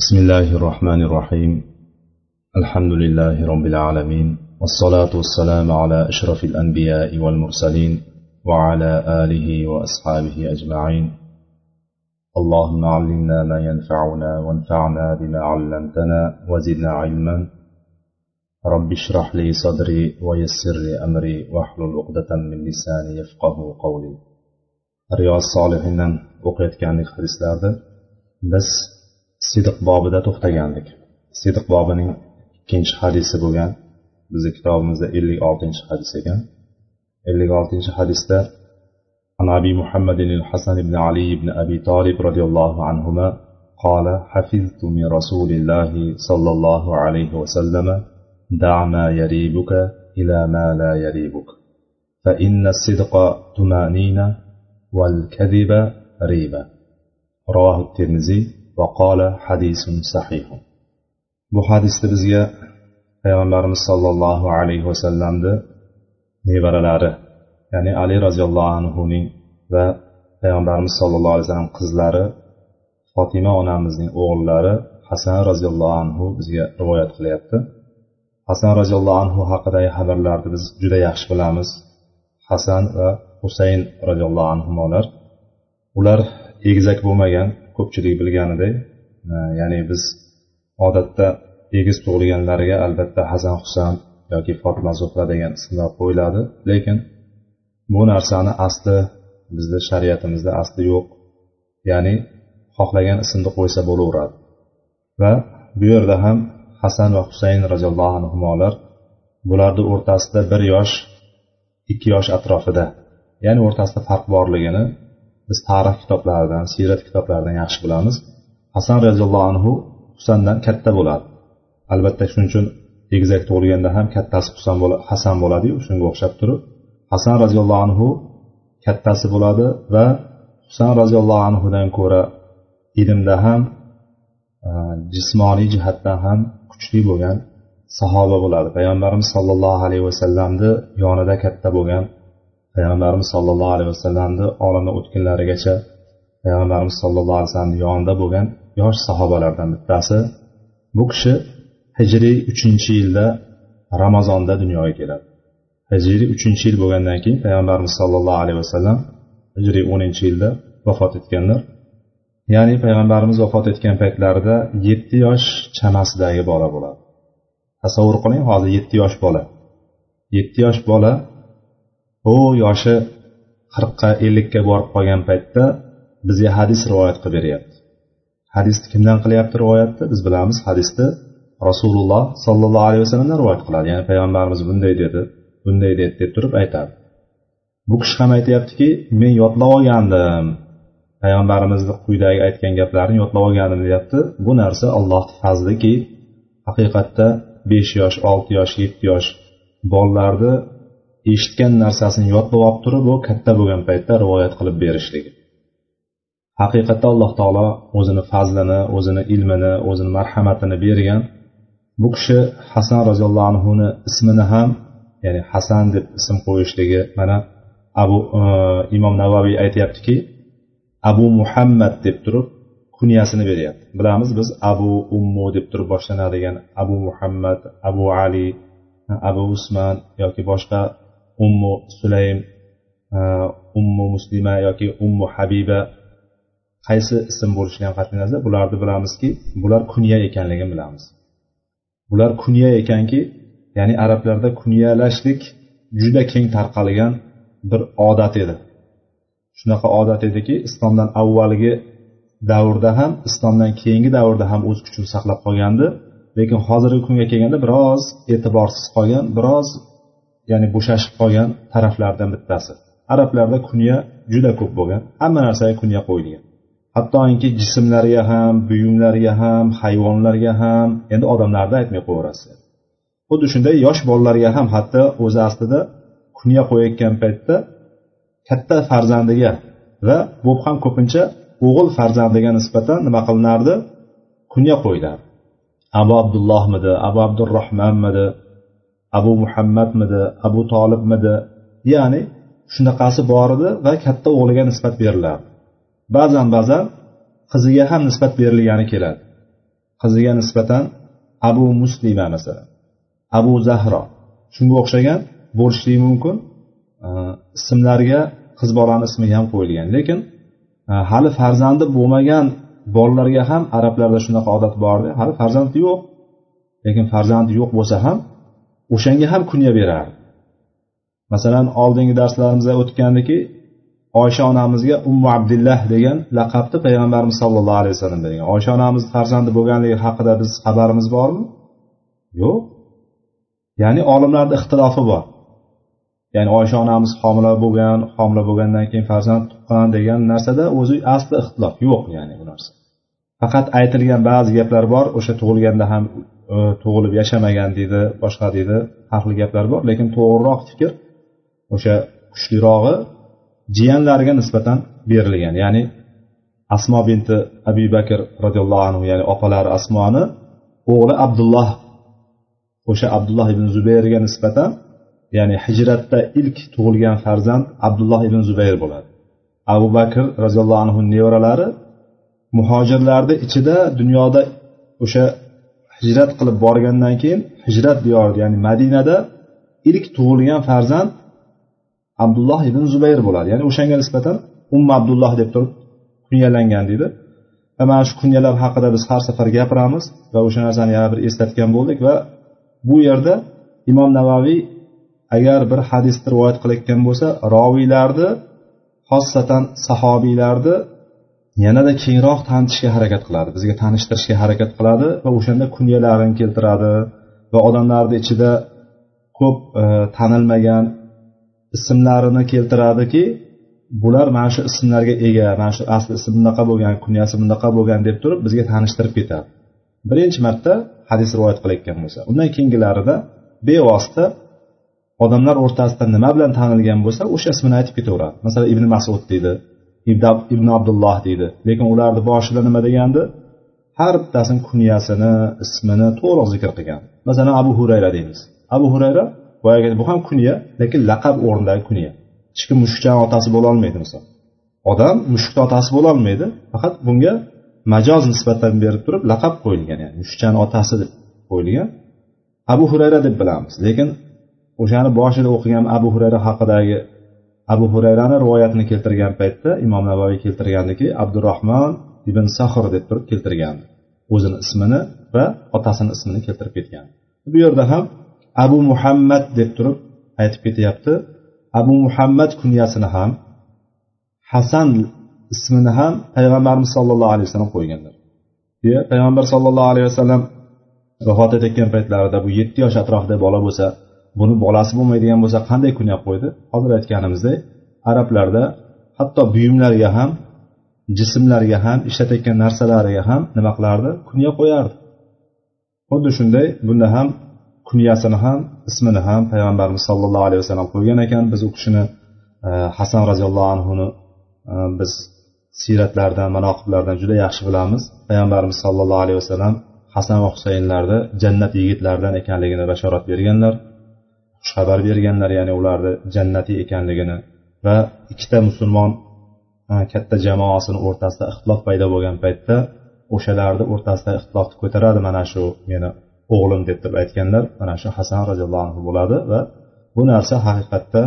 بسم الله الرحمن الرحيم الحمد لله رب العالمين والصلاة والسلام على أشرف الأنبياء والمرسلين وعلى آله وأصحابه أجمعين اللهم علمنا ما ينفعنا وانفعنا بما علمتنا وزدنا علما رب اشرح لي صدري ويسر لي أمري واحلل عقدة من لساني يفقه قولي رياض الصالحين o'qiyotgandik hadislarda biz sidiq bobida to'xtagandik sidiq bobining ikkinchi hadisi bo'lgan bizni kitobimizda ellik oltinchi hadis ekan ellik oltinchi hadisda عن أبي محمد الحسن بن علي بن أبي طالب رضي الله عنهما قال حفظت من رسول الله صلى الله عليه وسلم دع ما يريبك إلى ما لا يريبك فإن الصدق طمأنينة والكذب ريبة رواه الترمذي وقال حديث صحيح bu hadisda bizga payg'ambarimiz sollallohu alayhi vasallamni nevaralari ya'ni ali roziyallohu anhuning va payg'ambarimiz sollallohu alayhi vasallam qizlari fotima onamizning o'g'illari hasan roziyallohu anhu bizga rivoyat qilyapti hasan roziyallohu anhu haqidagi xabarlarni biz juda yaxshi bilamiz hasan va husayn roziyallohu anhular ular egizak bo'lmagan ko'pchilik bilganidek ya'ni biz odatda egiz tug'ilganlarga albatta hasan husan yoki fotima zuhra degan ismlar qo'yiladi. Lekin bu narsani asli bizni shariatimizda asli yo'q. Ya'ni xohlagan ismni qo'ysa bo'laveradi. Va bu yerda ham hasan va husayn roziyallohu anhular bularni o'rtasida bir yosh ikki yosh atrofida ya'ni o'rtasida farq borligini biz tarix kitoblaridan siyrat kitoblaridan yaxshi bilamiz. Hasan roziyallohu anhu husandan katta bo'ladi. Albatta shuning uchun egizak tug'ilganda ham kattasi husan hasan bo'ladiyu shunga o'xshab turib. Hasan roziyallohu anhu kattasi bo'ladi va husan roziyallohu anhudan ko'ra ilmda ham e, jismoniy jihatdan ham kuchli bo'lgan sahoba bo'ladi. Payg'ambarimiz sollallohu alayhi vasallamni yonida katta bo'lgan payg'ambarimiz sollallohu alayhi vasallamni olamdan o'tganlarigacha payg'ambarimiz sollallohu alayhi vasallamni yonida bo'lgan yosh sahobalardan bittasi bu kishi hijriy uchinchi yilda ramazonda dunyoga keladi. Hijriy uchinchi yil bo'lgandan keyin payg'ambarimiz sollallohu alayhi vasallam hijriy o'ninchi yilda vafot etganlar. Ya'ni payg'ambarimiz vafot etgan paytlarida yetti yosh chamasidagi bola bo'ladi. Tasavvur qiling hozir yetti yosh bola. Yetti yosh bola u yoshi qirqqa ellikka borib qolgan paytda bizga hadis rivoyat qilib beryapti. Hadisni kimdan qilyapti rivoyatni? Biz bilamiz hadisni rasululloh sollallohu alayhi vasallamdan rivoyat qiladi. Ya'ni payg'ambarimiz bunday dedi bunday dedi deb turib aytadi. Bu kishi ham aytyaptiki men yodlab olgandim. Payg'ambarimizni quyidagi aytgan gaplarini yodlab olgandim deyapti. Bu narsa allohni fazliki haqiqatda besh yosh olti yosh yetti yosh bolalarni eshitgan narsasini yodlab olib turib u katta bo'lgan paytda rivoyat qilib berishligi. Haqiqatda alloh taolo o'zini fazlini o'zini ilmini o'zini marhamatini bergan bu kishi hasan roziyallohu anhuni ismini ham ya'ni hasan deb ism qo'yishligi mana abu e, imom navaviy aytyaptiki abu muhammad deb turib kunyasini beryapti. Bilamiz biz abu ummu deb turib boshlanadigan abu muhammad abu ali abu usman yoki boshqa ummu sulaym uh, ummu muslima yoki ummu habiba qaysi ism bo'lishidan qat'iy nazar bularni bilamizki bular kunya ekanligini bilamiz. Bular kunya ekanki ya'ni arablarda kunyalashlik juda keng tarqalgan bir odat edi. Shunaqa odat ediki islomdan avvalgi davrda ham islomdan keyingi davrda ham o'z kuchini saqlab qolgandi lekin hozirgi kunga kelganda biroz e'tiborsiz qolgan biroz ya'ni bo'shashib qolgan taraflardan bittasi. Arablarda kunya juda ko'p bo'lgan hamma narsaga kunya qo'yilgan. Hattoki jismlariga ham buyumlariga ham hayvonlarga ham endi odamlarni aytmay qo'yaverasiz. Xuddi shunday yosh bolalarga ham hatto o'zi aslida kunya qo'yayotgan paytda katta farzandiga va bu ham ko'pincha o'g'il farzandiga nisbatan nima qilinardi? Kunya qo'yilardi. Abu abdullohmidi abu abdurahmonmidi abu muhammadmidi abu tolibmidi ya'ni shunaqasi bor edi va katta o'g'liga nisbat beriladi. Ba'zan ba'zan qiziga ham nisbat berilgani keladi. Qiziga nisbatan abu muslima masalan abu zahro. Shunga o'xshagan bo'lishligi mumkin. Ismlarga qiz bolani ismiga ham qo'yilgan. Lekin e, hali farzandi bo'lmagan bolalarga ham arablarda shunaqa odat bordi hali farzandi yo'q. Lekin farzandi yo'q bo'lsa ham o'shanga ham kunya berardi masalan oldingi darslarimizda o'tgandiki oysha onamizga ummu abdillah degan laqabni payg'ambarimiz sollallohu alayhi vasallam bergan oysha onamiz farzandi bo'lganligi haqida biz xabarimiz bormi? Yo'q. Ya'ni olimlarni ixtilofi bor. Ya'ni oysha onamiz homila bo'lgan homila bo'lgandan keyin farzand tuqqan degan narsada o'zi asli ixtilof yo'q ya'ni bu narsa. Faqat aytilgan ba'zi gaplar bor o'sha tug'ilganda ham tug'ilib yashamagan deydi boshqa deydi har xil gaplar bor. Lekin to'g'riroq fikr o'sha kuchlirog'i jiyanlariga nisbatan berilgan. Ya'ni asmo binti abi bakr roziyallohu anhu ya'ni opalari asmoni o'g'li abdulloh o'sha abdulloh ibn zubayrga nisbatan ya'ni hijratda ilk tug'ilgan farzand abdulloh ibn zubayr bo'ladi. Abu bakr roziyallohu anhu nevaralari muhojirlarni ichida dunyoda o'sha hijrat qilib borgandan keyin hijrat diyorida ya'ni madinada ilk tug'ilgan farzand abdulloh ibn zubayr bo'ladi ya'ni o'shanga nisbatan umma abdulloh deb turib kunyalangan deydi. Va mana shu kunyalar haqida biz har safar gapiramiz va o'sha narsani yana bir eslatgan bo'ldik va bu yerda imom navaviy agar bir hadisni rivoyat qilayotgan bo'lsa roviylarni xossatan sahobiylarni yanada kengroq tanitishga harakat qiladi bizga tanishtirishga harakat qiladi va o'shanda kunyalarini keltiradi va odamlarni ichida ko'p e, tanilmagan ismlarini keltiradiki bular mana shu ismlarga ega mana shu asli ismi bunaqa bo'lgan kunyasi bunaqa bo'lgan deb turib bizga tanishtirib ketadi. Birinchi marta hadis rivoyat qilayotgan bo'lsa undan keyingilarida bevosita odamlar o'rtasida nima bilan tanilgan bo'lsa o'sha ismini aytib ketaveradi. Masalan ibn masud deydi ibn abdulloh deydi. Lekin ularni boshida nima degandi? Har bittasini kunyasini ismini to'liq zikr qilgan. Masalan abu hurayra deymiz. Abu hurayra boyagi bu ham kunya lekin laqab o'rnidagi kunya. Hech kim mushukchani otasi bo'lolmaydi misol. Odam mushukni otasi bo'lolmaydi faqat bunga majoz nisbatan berib turib laqab qo'yilgan ya'ni mushukchani otasi deb qo'yilgan abu hurayra deb bilamiz. Lekin o'shani boshida o'qigan abu hurayra haqidagi abu hurayrani rivoyatini keltirgan paytda imom navoiy keltirgandiki abdurahmon ibn sahr deb turib keltirgan. O'zini ismini va otasini ismini keltirib ketgan. Bu yerda ham abu muhammad deb turib aytib ketyapti. Abu muhammad kunyasini ham hasan ismini ham payg'ambarimiz sollallohu alayhi vasallam qo'yganlar. Payg'ambar sollallohu alayhi vasallam vafot etayotgan paytlarida bu yetti yosh atrofida bola bo'lsa buni bolasi bo'lmaydigan bo'lsa qanday kunya qo'ydi? Hozir aytganimizdek arablarda hatto buyumlarga ham jismlarga ham ishlatayotgan narsalariga ham nima qilardi kunya qo'yardi. Xuddi shunday bunda ham kunyasini ham ismini ham payg'ambarimiz sollallohu alayhi vasallam qo'ygan ekan. Biz u kishini e, hasan roziyallohu anhuni e, biz siyratlardan manoqiblardan juda yaxshi bilamiz. Payg'ambarimiz sollallohu alayhi vasallam hasan va husaynlarni jannat yigitlaridan ekanligini bashorat berganlar. Xushxabar berganlar ya'ni ularni jannatiy ekanligini va ikkita musulmon katta jamoasini o'rtasida ixtilof paydo bo'lgan paytda o'shalarni o'rtasida ixtilofni ko'taradi. Mana shu meni o'g'lim deb turib aytganlar. Mana shu hasan roziyallohu anhu bo'ladi va bu narsa haqiqatda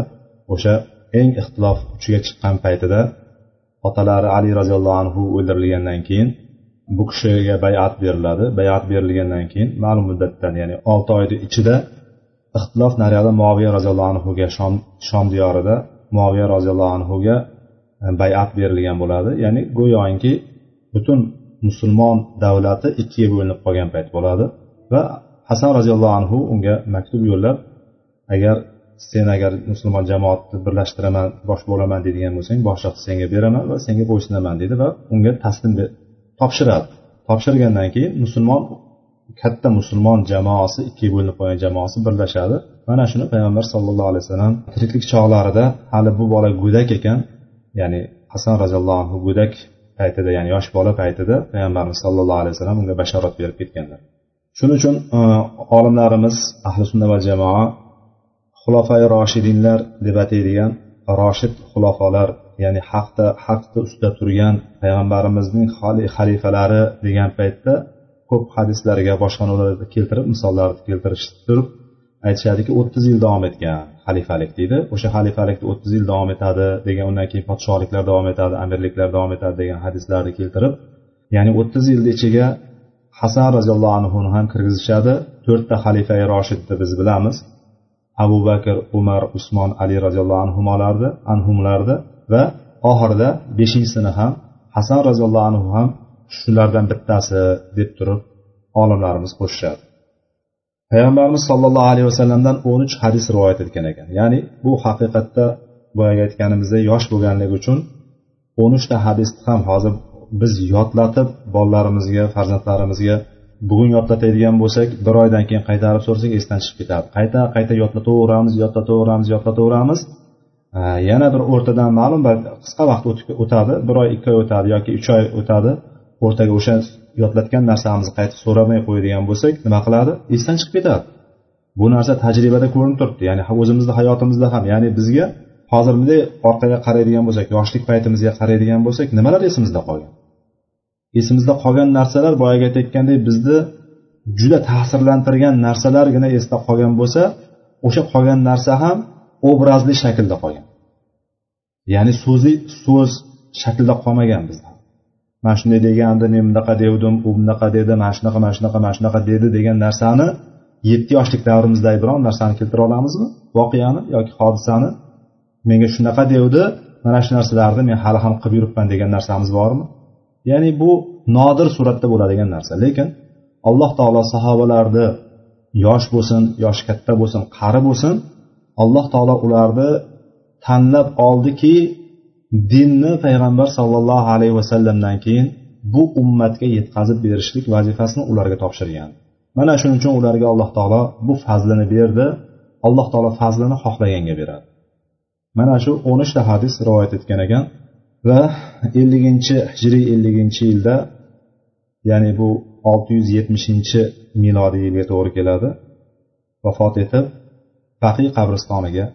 o'sha eng ixtilof uchiga chiqqan paytida otalari ali roziyallohu anhu o'ldirilgandan keyin bu kishiga bayat beriladi. Bayat berilgandan keyin ma'lum muddatdan ya'ni olti oyni ichida ixtilof naryoqda muaviya roziyallohu anhuga shom shom diyorida muaviya roziyallohu anhuga e, bayat berilgan bo'ladi. Ya'ni go'yoki butun musulmon davlati ikkiga bo'linib qolgan payt bo'ladi. Va hasan roziyallohu anhu unga maktub yo'llab agar sen agar musulmon jamoatni birlashtiraman bosh bo'laman deydigan bo'lsang boshliqni senga beraman va senga bo'ysunaman deydi va unga taslim topshiradi. Topshirgandan keyin musulmon katta musulmon jamoasi ikkiga bo'linib qolgan jamoasi birlashadi. Mana shuni payg'ambar sallallohu alayhi vasallam tiriklik chog'larida hali bu bola go'dak ekan ya'ni hasan roziyallohu anhu go'dak paytida ya'ni yosh bola paytida payg'ambarimiz sallallohu alayhi vasallam unga bashorat berib ketganlar. Shuning uchun e, olimlarimiz ahli sunna va jamoa xulofai roshidinlar deb ataydigan roshid xulofolar ya'ni haqda haqni ustida turgan payg'ambarimizning xalifalari degan paytda ko'p hadislarga boshqa keltirib misollarni keltirish turib aytishadiki o'ttiz yil davom etgan xalifalik deydi. O'sha xalifalik o'ttiz yil davom etadi degan undan keyin podshohliklar davom etadi amirliklar davom etadi degan hadislarni keltirib ya'ni o'ttiz yilni ichiga hasan roziyallohu anhuni ham kirgizishadi. To'rtta xalifa roshidni biz bilamiz. Abu bakr umar usmon ali roziyallohu anhularni anhumlarni va oxirida beshinchisini ham hasan roziyallohu anhu ham shulardan bittasi deb turib olimlarimiz qo'shishadi. Payg'ambarimiz sollallohu alayhi vasallamdan o'n uch hadis rivoyat etgan ekan. Ya'ni bu haqiqatda boyagi aytganimizdek yosh bo'lganligi uchun o'n uchta hadisni ham hozir biz yodlatib bolalarimizga farzandlarimizga bugun yodlatadigan bo'lsak bir oydan keyin qaytarib so'rasak esdan chiqib ketadi. Qayta qayta yodlataveramiz yodlataveramiz yodlataveramiz. Yana bir o'rtadan ma'lum bir qisqa vaqt o'tadi. Bir oy ikki oy o'tadi yoki uch oy o'tadi. O'rtaga o'sha yodlatgan narsamizni qaytib so'ramay qo'yadigan bo'lsak nima qiladi? Esdan chiqib ketadi. Bu narsa tajribada ko'rinib turibdi. Ya'ni o'zimizni hayotimizda ham ya'ni bizga hozir bunday orqaga qaraydigan bo'lsak yoshlik paytimizga qaraydigan bo'lsak nimalar esimizda qolgan? Esimizda qolgan narsalar boyagi aytayotgandek bizni juda ta'sirlantirgan narsalargina esda qolgan bo'lsa o'sha qolgan narsa ham obrazli shaklda qolgan. Ya'ni so'zi so'z shaklda qolmagan bizda. Mana shunday degandi men bunaqa devdim u bunaqa dedi mana shunaqa mana shunaqa mana shunaqa dedi degan narsani yetti yoshlik davrimizdagi biron narsani keltira olamizmi? Voqeani yoki hodisani? Menga shunaqa devdi mana shu narsalarni men hali ham qilib yuribman degan narsamiz bormi? Ya'ni bu nodir suratda bo'ladigan narsa. Lekin alloh taolo sahobalarni yosh bo'lsin yoshi katta bo'lsin qari bo'lsin alloh taolo ularni tanlab oldiki dinni payg'ambar sollallohu alayhi vasallamdan keyin bu ummatga yetkazib berishlik vazifasini ularga topshirgan. Mana shuning uchun ularga alloh taolo bu fazlini berdi. Alloh taolo fazlini xohlaganga beradi. Mana shu o'n uchta hadis rivoyat etgan ekan va elliginchi hijriy elliginchi yilda ya'ni bu olti yuz yetmishinchi milodiy yilga to'g'ri keladi vafot etib faqiy qabristoniga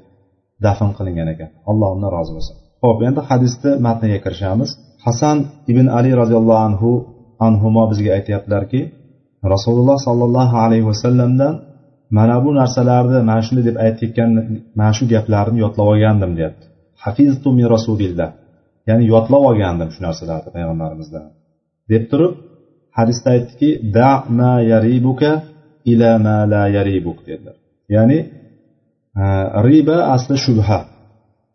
dafn qilingan ekan. Alloh undan rozi bo'lsin. Ho'p endi hadisni matniga kirishamiz. Hasan ibn ali roziyallohu anhu anhumo bizga aytyaptilarki rasululloh sollallohu alayhi vasallamdan mana bu narsalarni mana shunday deb aytib ketgan mana shu gaplarni yodlab olgandim deyapti. Hafiztu min rasulillah ya'ni yodlab olgandim shu narsalarni payg'ambarimizdan. Deb turib hadisda aytdiki da ma yaribuka ila ma la yaribuk dedilar. Ya'ni e, riba asli shubha.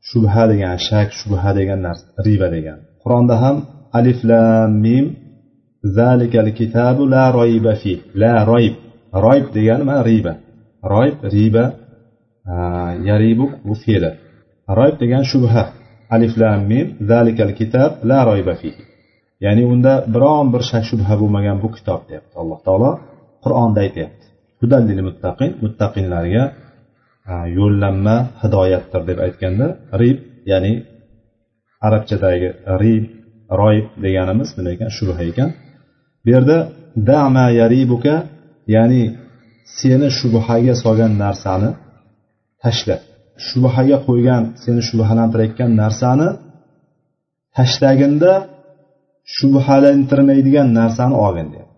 Shubha degan shak shubha degan narsa riba degan. Qur'onda ham alif lam mim zalikal kitabu la royba fi la royb royb degani mana riba. Royb riba yaribuk bu fe'li royb degan shubha alif lam mim zalikal kitab la royba fi. Ya'ni unda biron bir shak shubha bo'lmagan bu kitob deyapti alloh taolo qur'onda aytyapti. Hudallil muttaqin muttaqinlarga yo'llanma hidoyatdir deb aytganda rib ya'ni arabchadagi rib royib deganimiz nima ekan? Shubha ekan. Bu yerda dama yaribuka ya'ni seni shubhaga solgan narsani tashla shubhaga qo'ygan seni shubhalantirayotgan narsani tashlaginda shubhalantirmaydigan narsani olgin deyapti.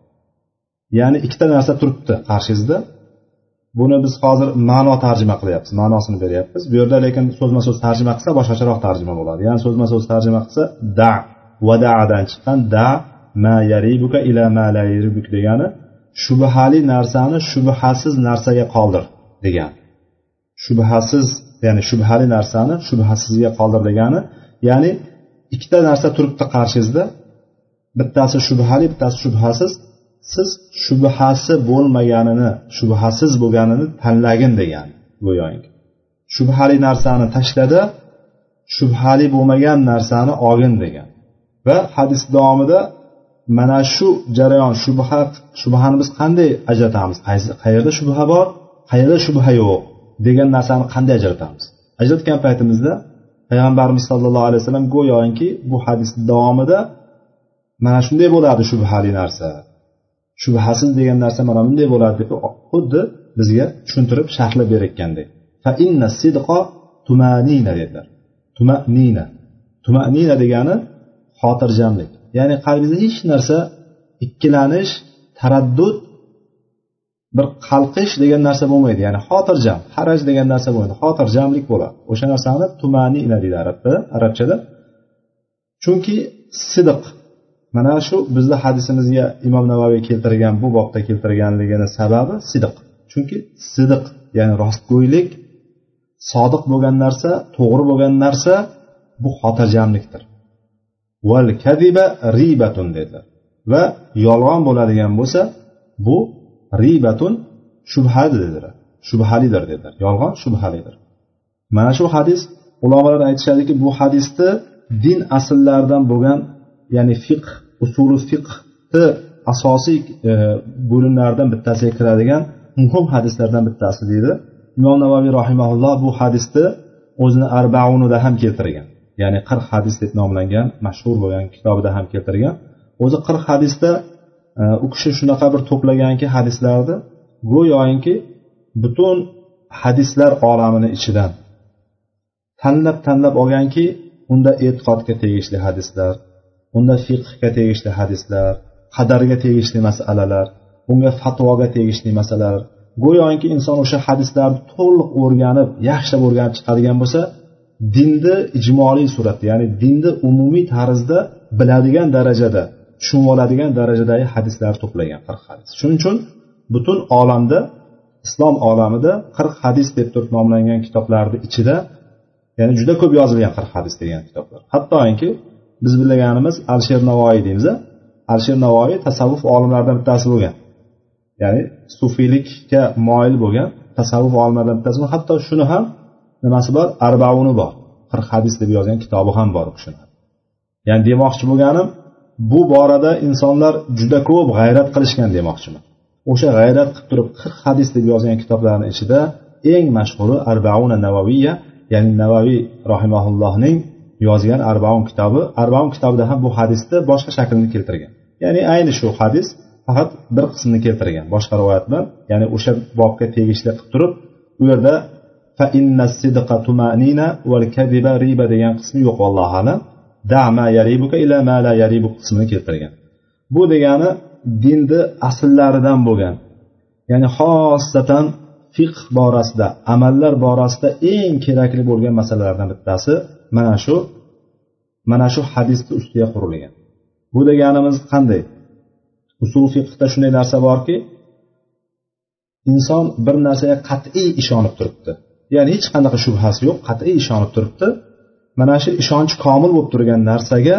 Ya'ni ikkita narsa turibdi qarshingizda. Buni biz hozir ma'no tarjima qilyapmiz ma'nosini beryapmiz. Bu yerda lekin so'zma so'z tarjima qilsa boshqacharoq tarjima bo'ladi. Ya'ni so'zma so'z tarjima qilsa da vadadan chiqqan da ma yaribuka ila ma la yaribuk degani shubhali narsani shubhasiz narsaga qoldir degan. Shubhasiz ya'ni shubhali narsani shubhasizga qoldir degani ya'ni ikkita narsa turibdi qarshingizda. Bittasi shubhali bittasi shubhasiz. Siz shubhasi bo'lmaganini shubhasiz bo'lganini tanlagin degan go'yoki shubhali narsani tashladi shubhali bo'lmagan narsani olgin degan. Va hadis davomida mana shu jarayon shubha shubhani biz qanday ajratamiz? Qayerda shubha bor qayerda shubha yo'q degan narsani qanday ajratamiz? Ajratgan paytimizda payg'ambarimiz sollallohu alayhi vasallam go'yoki bu hadis davomida mana shunday bo'ladi shubhali narsa. Shubhasiz degan narsa mana bunday bo'ladi deb xuddi bizga tushuntirib sharhlab berayotgandek. Fa sidqo tumanina dedilar. Tumanina. Tumanina degani xotirjamlik. Ya'ni qalbingizda hech narsa ikkilanish taraddud bir qalqish degan narsa bo'lmaydi. Ya'ni xotirjam haraj degan narsa bo'lmaydi. Xotirjamlik bo'ladi. O'sha narsani tumanina deydi arabda arabchada. Chunki sidiq mana shu bizni hadisimizga imom navaviy keltirgan bu bobda keltirganligini sababi sidiq. Chunki sidiq ya'ni rostgo'ylik sodiq bo'lgan narsa to'g'ri bo'lgan narsa bu xotirjamlikdir. Val kadiba ribatun dedilar. Va yolg'on bo'ladigan bo'lsa bu ribatun shubhadi dedilar. Shubhalidir dedilar. Yolg'on shubhalidir. Mana shu hadis ulamolar aytishadiki bu hadisni din asllaridan bo'lgan ya'ni fiqh usuli fiqni asosiy e, bo'limlaridan bittasiga kiradigan muhim hadislardan bittasi deydi. Imom navoiy rahimaulloh bu hadisni o'zini arbaunida ham keltirgan. Ya'ni qirq hadis deb nomlangan mashhur bo'lgan kitobida ham keltirgan. O'zi qirq hadisda e, u kishi shunaqa bir to'plaganki hadislarni go'yoki butun hadislar olamini ichidan tanlab tanlab olganki unda e'tiqodga tegishli hadislar unda fiqhga tegishli hadislar qadarga tegishli masalalar bunga fatvoga tegishli masalalar go'yoki inson o'sha hadislarni to'liq o'rganib yaxshilab o'rganib chiqadigan bo'lsa dinni ijmoliy suratda ya'ni dinni umumiy tarzda biladigan darajada tushunib oladigan darajadagi hadislar to'plagan qirq hadis. Shuning uchun butun olamda islom olamida qirq hadis deb turib nomlangan kitoblarni ichida ya'ni juda ko'p yozilgan qirq hadis degan kitoblar. Hattoki biz bilganimiz alisher navoiy deymiz alisher navoiy tasavvuf olimlaridan bittasi bo'lgan. Ya'ni sufiylikka moyil bo'lgan tasavvuf olimlaridan bittasi hatto shuni ham nimasi bor? Arbauni bor. qirq hadis deb yozgan kitobi ham bor u kishini ya'ni demoqchi bo'lganim bu borada insonlar juda ko'p g'ayrat qilishgan demoqchiman. O'sha g'ayrat qilib turib qirq hadis deb yozgan kitoblarni ichida eng mashhuri arbauna navaviya ya'ni navaviy rahimaullohning yozgan arbaun kitobi. Arbaun kitobida ham bu hadisni boshqa shaklini keltirgan. Ya'ni ayni shu hadis faqat bir qismini keltirgan. Boshqa rivoyat bilan ya'ni o'sha bobga tegishli qilib turib u yerda riba degan qismi yo'q allohu alam. Dama yaribuka ila ma la yaribuk qismini keltirgan. Bu degani dinni asllaridan bo'lgan. Ya'ni xosatan fiqh borasida amallar borasida eng kerakli bo'lgan masalalardan bittasi mana shu mana shu hadisni ustiga qurilgan. Bu deganimiz qanday? Usul fiqhda shunday narsa borki inson bir narsaga qat'iy ishonib turibdi. Ya'ni hech qanaqa shubhasi yo'q qat'iy ishonib turibdi. Mana shu ishonch komil bo'lib turgan narsaga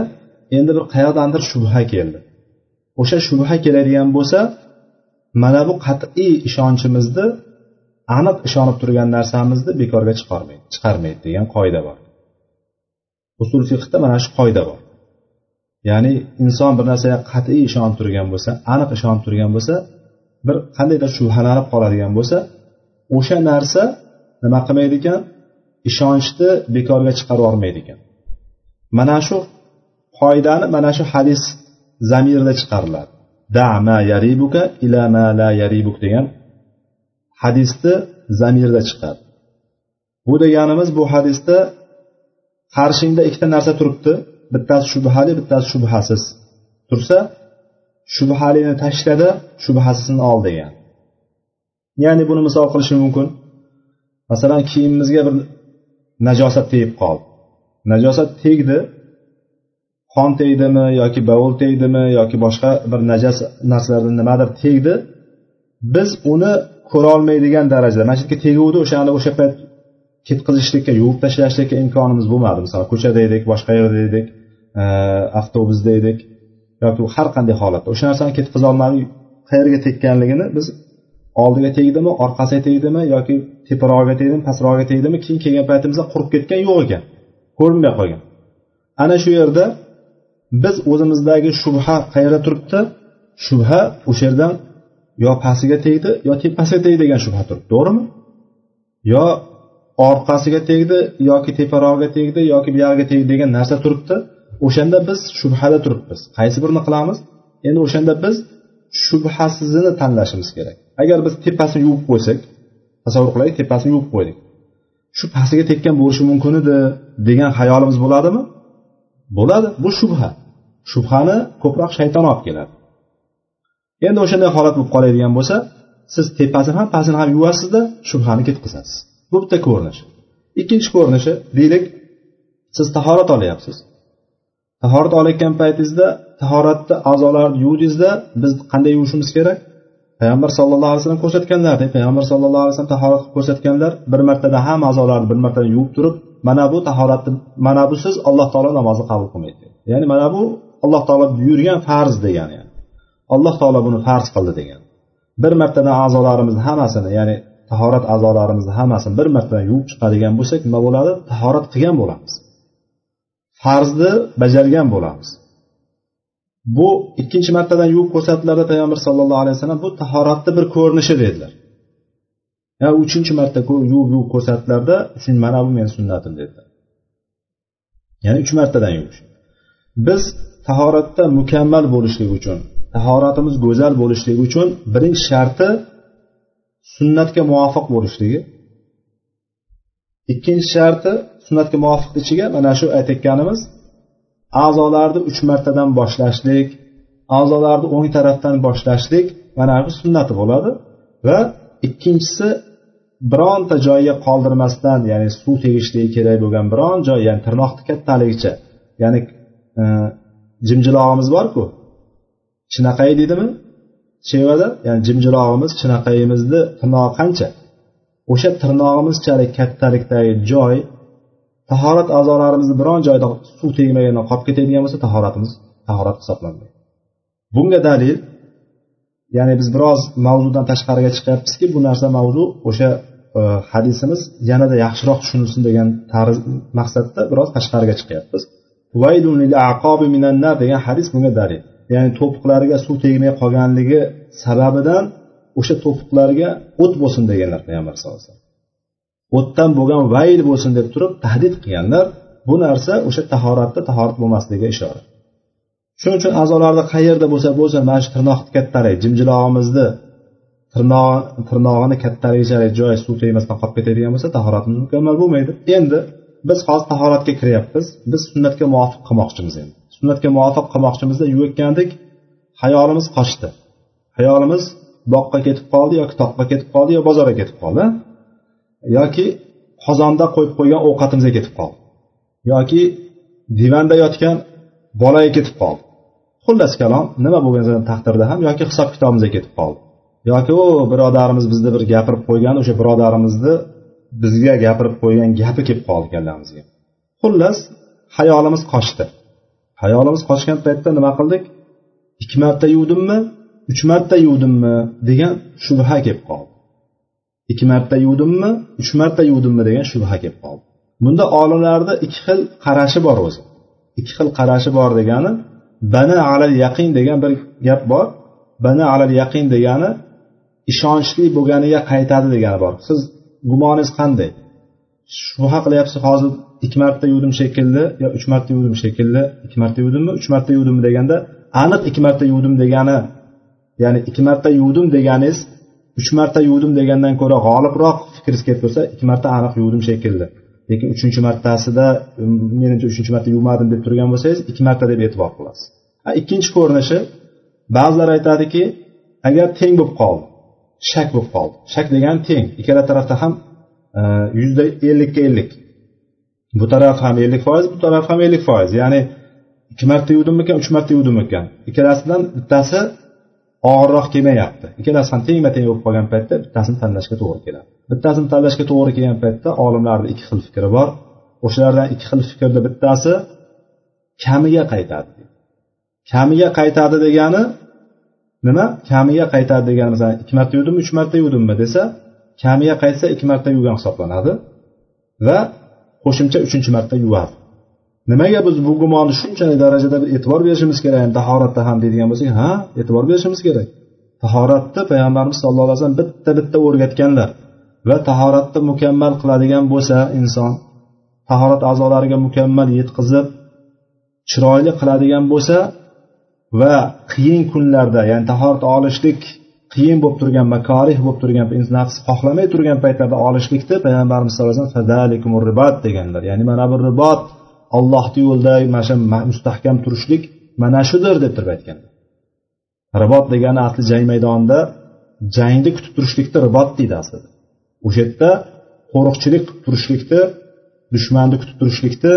endi bir qayerdandir shubha keldi. O'sha shubha keladigan bo'lsa mana bu qat'iy ishonchimizni aniq ishonib turgan narsamizni bekorga chiqarmaydi chiqarmaydi degan qoida bor. Usul fiqda mana shu qoida bor. Ya'ni inson bir narsaga qat'iy ishonib turgan bo'lsa aniq ishonib turgan bo'lsa bir qandaydir shubhalanib qoladigan bo'lsa o'sha narsa nima qilmaydi ekan ishonchni bekorga chiqarib yubormaydi ekan mana shu qoidani mana shu hadis zamirda chiqariladi. Da ma yaribuka ila ma la yaribuk degan hadisni zamirda chiqadi. Bu deganimiz bu hadisda qarshingda ikkita narsa turibdi. Bittasi shubhali bittasi shubhasiz. Tursa shubhalini tashladi shubhasizini ol degan. Ya'ni buni misol qilishim mumkin. Masalan kiyimimizga bir najosat tegib qoldi. Najosat tegdi qon tegdimi yoki bovul tegdimi yoki boshqa bir najas narsalardan nimadir tegdi. Biz uni ko'rolmaydigan darajada mana shu yerga teguvdi o'shani o'sha payt ketqizishlikka yuvib tashlashlikka imkonimiz bo'lmadi. Misol ko'chada edik boshqa yerda edik e, avtobusda edik yoki har qanday holatda. O'sha narsani ketkazolmadik qayerga tekkanligini biz oldiga tegdimi orqasiga tegdimi yoki teparog'iga tegdimi pastrog'iga tegdimi keyin kelgan paytimizda qurib ketgan yo'q ekan ko'rinmay qolgan. Ana shu yerda biz o'zimizdagi shubha qayerda turibdi? Shubha o'sha yerdan yo pastiga tegdi yo tepasiga tegdi degan shubha turibdi. To'g'rimi? Yo orqasiga tegdi yoki teparog'iga tegdi yoki buyog'iga tegdi degan narsa turibdi. O'shanda biz shubhada turibmiz. Qaysi birini qilamiz? Endi o'shanda biz shubhasizini tanlashimiz kerak. Agar biz tepasini yuvib qo'ysak tasavvur qilaylik tepasini yuvib qo'ydik. Shu pastiga tekkan bo'lishi mumkin edi degan xayolimiz bo'ladimi? Bo'ladi. Bu shubha. Shubhani ko'proq shayton olib keladi. Endi o'shanday holat bo'lib qoladigan bo'lsa siz tepasini ham pastini ham yuvasizda shubhani ketkazasiz bu bitta ko'rinish. Ikkinchi ko'rinishi deylik siz tahorat olyapsiz. Tahorat olayotgan paytingizda tahoratni a'zolarni yuvdingizda biz qanday yuvishimiz kerak? Payg'ambar sallallohu alayhi vasallam ko'rsatganlardek payg'ambar sallallohu alayhi vasallam tahorat qilib ko'rsatganlar bir martada hamma a'zolarni bir martada yuvib turib mana bu tahoratni mana bu siz alloh taolo namozni qabul qilmaydi. Ya'ni mana bu alloh taolo buyurgan farz degani yani. alloh taolo buni farz qildi degan bir martadan a'zolarimizni hammasini ya'ni tahorat a'zolarimizni hammasini bir marta yuvib chiqadigan bo'lsak nima bo'ladi? Tahorat qilgan bo'lamiz. Farzni bajargan bo'lamiz. Bu ikkinchi martadan yuvib ko'rsatdilarda payg'ambar sallallohu alayhi vasallam bu tahoratni bir ko'rinishi dedilar. Ya uchinchi marta yuvib yuvib ko'rsatdilarda mana bu meni sunnatim dedilar. Ya'ni uch martadan yuvish. Biz tahoratda mukammal bo'lishlik uchun tahoratimiz go'zal bo'lishligi uchun birinchi sharti sunnatga muvofiq bo'lishligi. Ikkinchi sharti sunnatga muvofiq ichiga mana shu aytayotganimiz a'zolarni uch martadan boshlashlik a'zolarni o'ng tarafdan boshlashlik mana bu sunnati bo'ladi. Va ikkinchisi bironta joyiga qoldirmasdan ya'ni suv tegishligi kerak bo'lgan biron joy ya'ni tirnoqni kattaligicha ya'ni e, jimjilog'imiz borku chinaqay deydimi? Chevada ya'ni jimjirog'imiz chinaqayimizni tirnog'i qancha? O'sha tirnog'imizchalik kattalikdagi joy tahorat a'zolarimizni biron joyda suv tegmagandan qolib ketadigan bo'lsa tahoratimiz tahorat hisoblanmaydi. Bunga dalil ya'ni biz biroz mavzudan tashqariga chiqyapmizki bu narsa mavzu o'sha e, hadisimiz yanada yaxshiroq tushunilsin degan tarz maqsadda biroz tashqariga chiqyapmiz. Degan hadis bunga dalil. Ya'ni to'piqlariga suv tegmay qolganligi sababidan o'sha to'piqlarga o't bo'lsin deganlar payg'ambar sallallohu alayhi vasallam. O'tdan bo'lgan vayl bo'lsin deb turib tahdid qilganlar bu narsa o'sha tahoratda tahorat bo'lmasligiga ishora. Shuning uchun a'zolarni qayerda bo'lsa bo'lsin mana shu tirnoqni kattaligi jimjilog'imizni tirnog'ini kattaligichalik joy suv tegmasdan qolib ketadigan bo'lsa tahoratimiz mukammal bo'lmaydi. Endi biz hozir tahoratga kiryapmiz biz sunnatga muvofiq qilmoqchimiz endi. Sunnatga muvofiq qilmoqchimizda yuvayotgandik hayolimiz qochdi. Hayolimiz boqqa ketib qoldi yoki toqqa ketib qoldi yo bozorga ketib qoldi yoki qozonda qo'yib qo'ygan ovqatimizga ketib qoldi yoki divanda yotgan bolaga ketib qoldi. Xullas kalom nima bo'lgan taqdirda ham yoki hisob kitobimizga ketib qoldi yoki u birodarimiz bizni bir gapirib qo'ygan o'sha birodarimizni bizga gapirib qo'ygan gapi kelib qoldi kallamizga. Xullas hayolimiz qochdi. Hayolimiz qochgan paytda nima qildik? Ikki marta yuvdimmi uch marta yuvdimmi degan shubha kelib qoldi. Ikki marta yuvdimmi uch marta yuvdimmi degan shubha kelib qoldi. Bunda olimlarni ikki xil qarashi bor o'zi. Ikki xil qarashi bor degani bana alal yaqin degan bir gap bor. Bana alal yaqin degani ishonchli bo'lganiga qaytadi degani bor. Siz gumoningiz qanday? Shubha qilyapsiz hozir ikki marta yuvdim shekilli yo uch marta yuvdim shekilli? Ikki marta yuvdimmi? Uch marta yuvdimmi deganda aniq ikki marta yuvdim degani ya'ni ikki marta yuvdim deganingiz uch marta yuvdim degandan ko'ra g'olibroq fikringiz kelib tursa ikki marta aniq yuvdim shekilli. Lekin uchinchi martasida um, menimcha uchinchi marta yuvmadim deb turgan bo'lsangiz ikki marta deb e'tibor qilasiz. Ikkinchi ko'rinishi ba'zilar aytadiki agar teng bo'lib qoldi shak bo'lib qoldi. Shak degani teng. Ikkala tarafda ham yuzda ellikka ellik bu taraf ham ellik foiz bu taraf ham ellik foiz. Ya'ni ikki marta yuvdimikan uch marta yuvdimikan ikkalasidan bittasi og'irroq kelmayapti. Ikkalasi ham tengma teng bo'lib qolgan paytda bittasini tanlashga to'g'ri keladi. Bittasini tanlashga to'g'ri kelgan paytda olimlarni ikki xil fikri bor. O'shalardan ikki xil fikrda bittasi kamiga qaytadi. Kamiga qaytadi degani nima? Kamiga qaytadi degani masalan ikki marta yuvdimmi uch marta yuvdimmi desa kamiga qaytsa ikki marta yuvgan hisoblanadi va qo'shimcha uchinchi marta yuvadi. Nimaga biz bu gumonni shunchalik darajada e'tibor berishimiz kerak tahoratda ham deydigan bo'lsak ha e'tibor berishimiz kerak. Tahoratni payg'ambarimiz sallallohu alayhi vasallam bitta bitta o'rgatganlar va tahoratni mukammal qiladigan bo'lsa inson tahorat a'zolariga mukammal yetkazib chiroyli qiladigan bo'lsa va qiyin kunlarda ya'ni tahorat olishlik qiyin bo'lib turgan makorih bo'lib turgan nafs xohlamay turgan paytlarda olishlikni payg'ambarimiz sallallohu alayhi vasallam deganlar. Ya'ni mana bu ribot ollohni yo'lida mana shu mustahkam turishlik mana shudir deb turib aytgan ribot degani asli jang maydonida jangni kutib turishlikni ribot deydi aslida. O'sha yerda qo'riqchilik qilib turishlikni dushmanni kutib turishlikni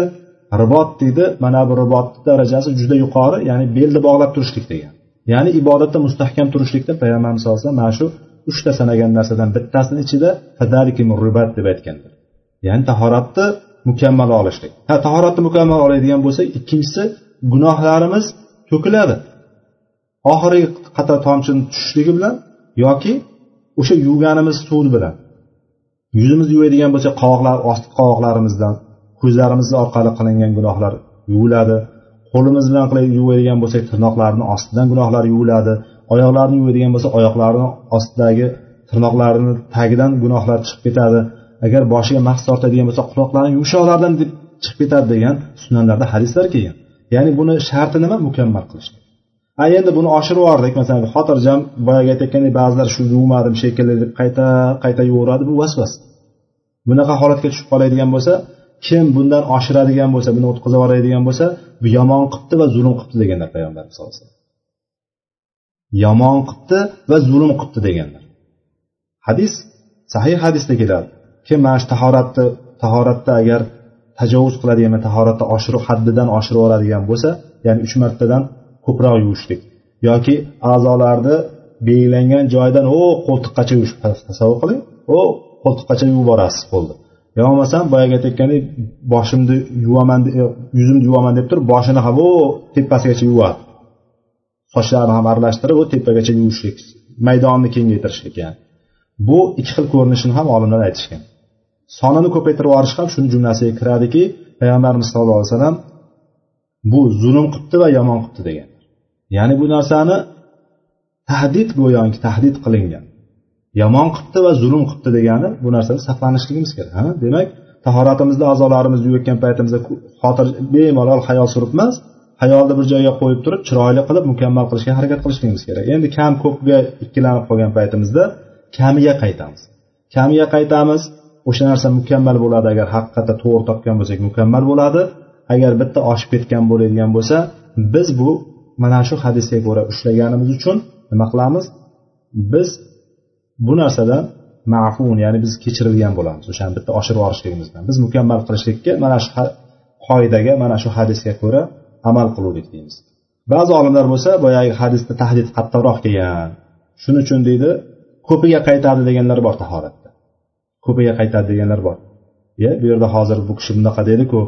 ribot deydi. Mana bu ribotni darajasi juda yuqori ya'ni belni bog'lab turishlik degan. Ya'ni ibodatda mustahkam turishlikda payg'ambarimiz sallallohu alayhi vasallam mana shu uchta sanagan narsadan bittasini ichida ribat deb aytgandir. Ya'ni tahoratni mukammal olishlik. Ha tahoratni mukammal oladigan bo'lsak ikkinchisi gunohlarimiz to'kiladi. Oxirgi qator tomchini tushishligi bilan yoki o'sha yuvganimiz suv bilan yuzimizni yuvadigan bo'lsak qovoqlar osti qovoqlarimizdan ko'zlarimiz orqali qilingan gunohlar yuviladi. Qo'limiz bilan qilib yuvadigan bo'lsak tirnoqlarni ostidan gunohlar yuviladi. Oyoqlarni yuvadigan bo'lsa oyoqlarni ostidagi tirnoqlarini tagidan gunohlar chiqib ketadi. Agar boshiga mahs tortadigan bo'lsa quloqlarni yumshoqlaridan deb chiqib ketadi degan sunnatlarda hadislar kelgan. Ya'ni buni sharti nima mukammal qilish a endi buni oshirib yubordik. Masalan xotirjam boyagi aytayotgandek ba'zilar shu yuvmadim shekilli deb qayta qayta yuvaveradi bu vasvas. Bunaqa holatga tushib qoladigan bo'lsa kim bundan oshiradigan bo'lsa buni o'tkazib yuboradigan bo'lsa bu yomon qilibdi va zulm qilibdi deganlar payg'ambarimiz sallallohu alayhi vasallam. Yomon qilibdi va zulm qilibdi deganlar. Hadis sahih hadisda keladi. Kim mana shu tahoratni tahoratda agar tajovuz qiladigan tahoratda oshirib haddidan oshirib yuboradigan bo'lsa ya'ni uch martadan ko'proq yuvishlik yoki a'zolarni belgilangan joyidan o qo'ltiqqacha yuvish tasavvur qiling. O qo'ltiqqacha yuvib yuborasiz qo'lni yo bo'lmasam boyagi aytayotgandek boshimni yuvaman yuzimni yuvaman deb turib boshini ham u tepasigacha yuvadi. Sochlarni ham aralashtirib u tepagacha yuvishlik maydonni kengaytirishlik ya'ni. Bu ikki xil ko'rinishini ham olimlar aytishgan. Sonini ko'paytirib yuborish ham shuni jumlasiga kiradiki payg'ambarimiz sallallohu alayhi vasallam bu zulm qilibdi va yomon qilibdi degan. Ya'ni bu narsani tahdid go'yoki tahdid qilingan. Yomon qilibdi va zulm qilibdi degani bu narsani saqlanishligimiz kerak ha? Demak tahoratimizda a'zolarimizni yuvayotgan paytimizda xotir bemalol hayol suribmas hayolni bir joyga qo'yib turib chiroyli qilib mukammal qilishga harakat qilishligimiz kerak. Endi kam ko'pga ikkilanib qolgan paytimizda kamiga qaytamiz. Kamiga qaytamiz o'sha narsa mukammal bo'ladi. Agar haqiqatda to'g'ri topgan bo'lsak mukammal bo'ladi. Agar bitta oshib ketgan bo'ladigan bo'lsa biz bu mana shu hadisga ko'ra ushlaganimiz uchun nima qilamiz? Biz bu narsadan mafun ya'ni biz kechirilgan bo'lamiz. O'shani bitta oshirib yuborishligimizdan biz mukammal qilishlikka mana shu qoidaga mana shu hadisga ko'ra amal qiluvdik deymiz. Ba'zi olimlar bo'lsa boyagi hadisda tahdid qattiqroq kelgan shuning uchun deydi ko'piga qaytadi deganlar bor tahoratda. Ko'piga qaytadi deganlar bor. Ye bu yerda hozir bu kishi bunaqa dediku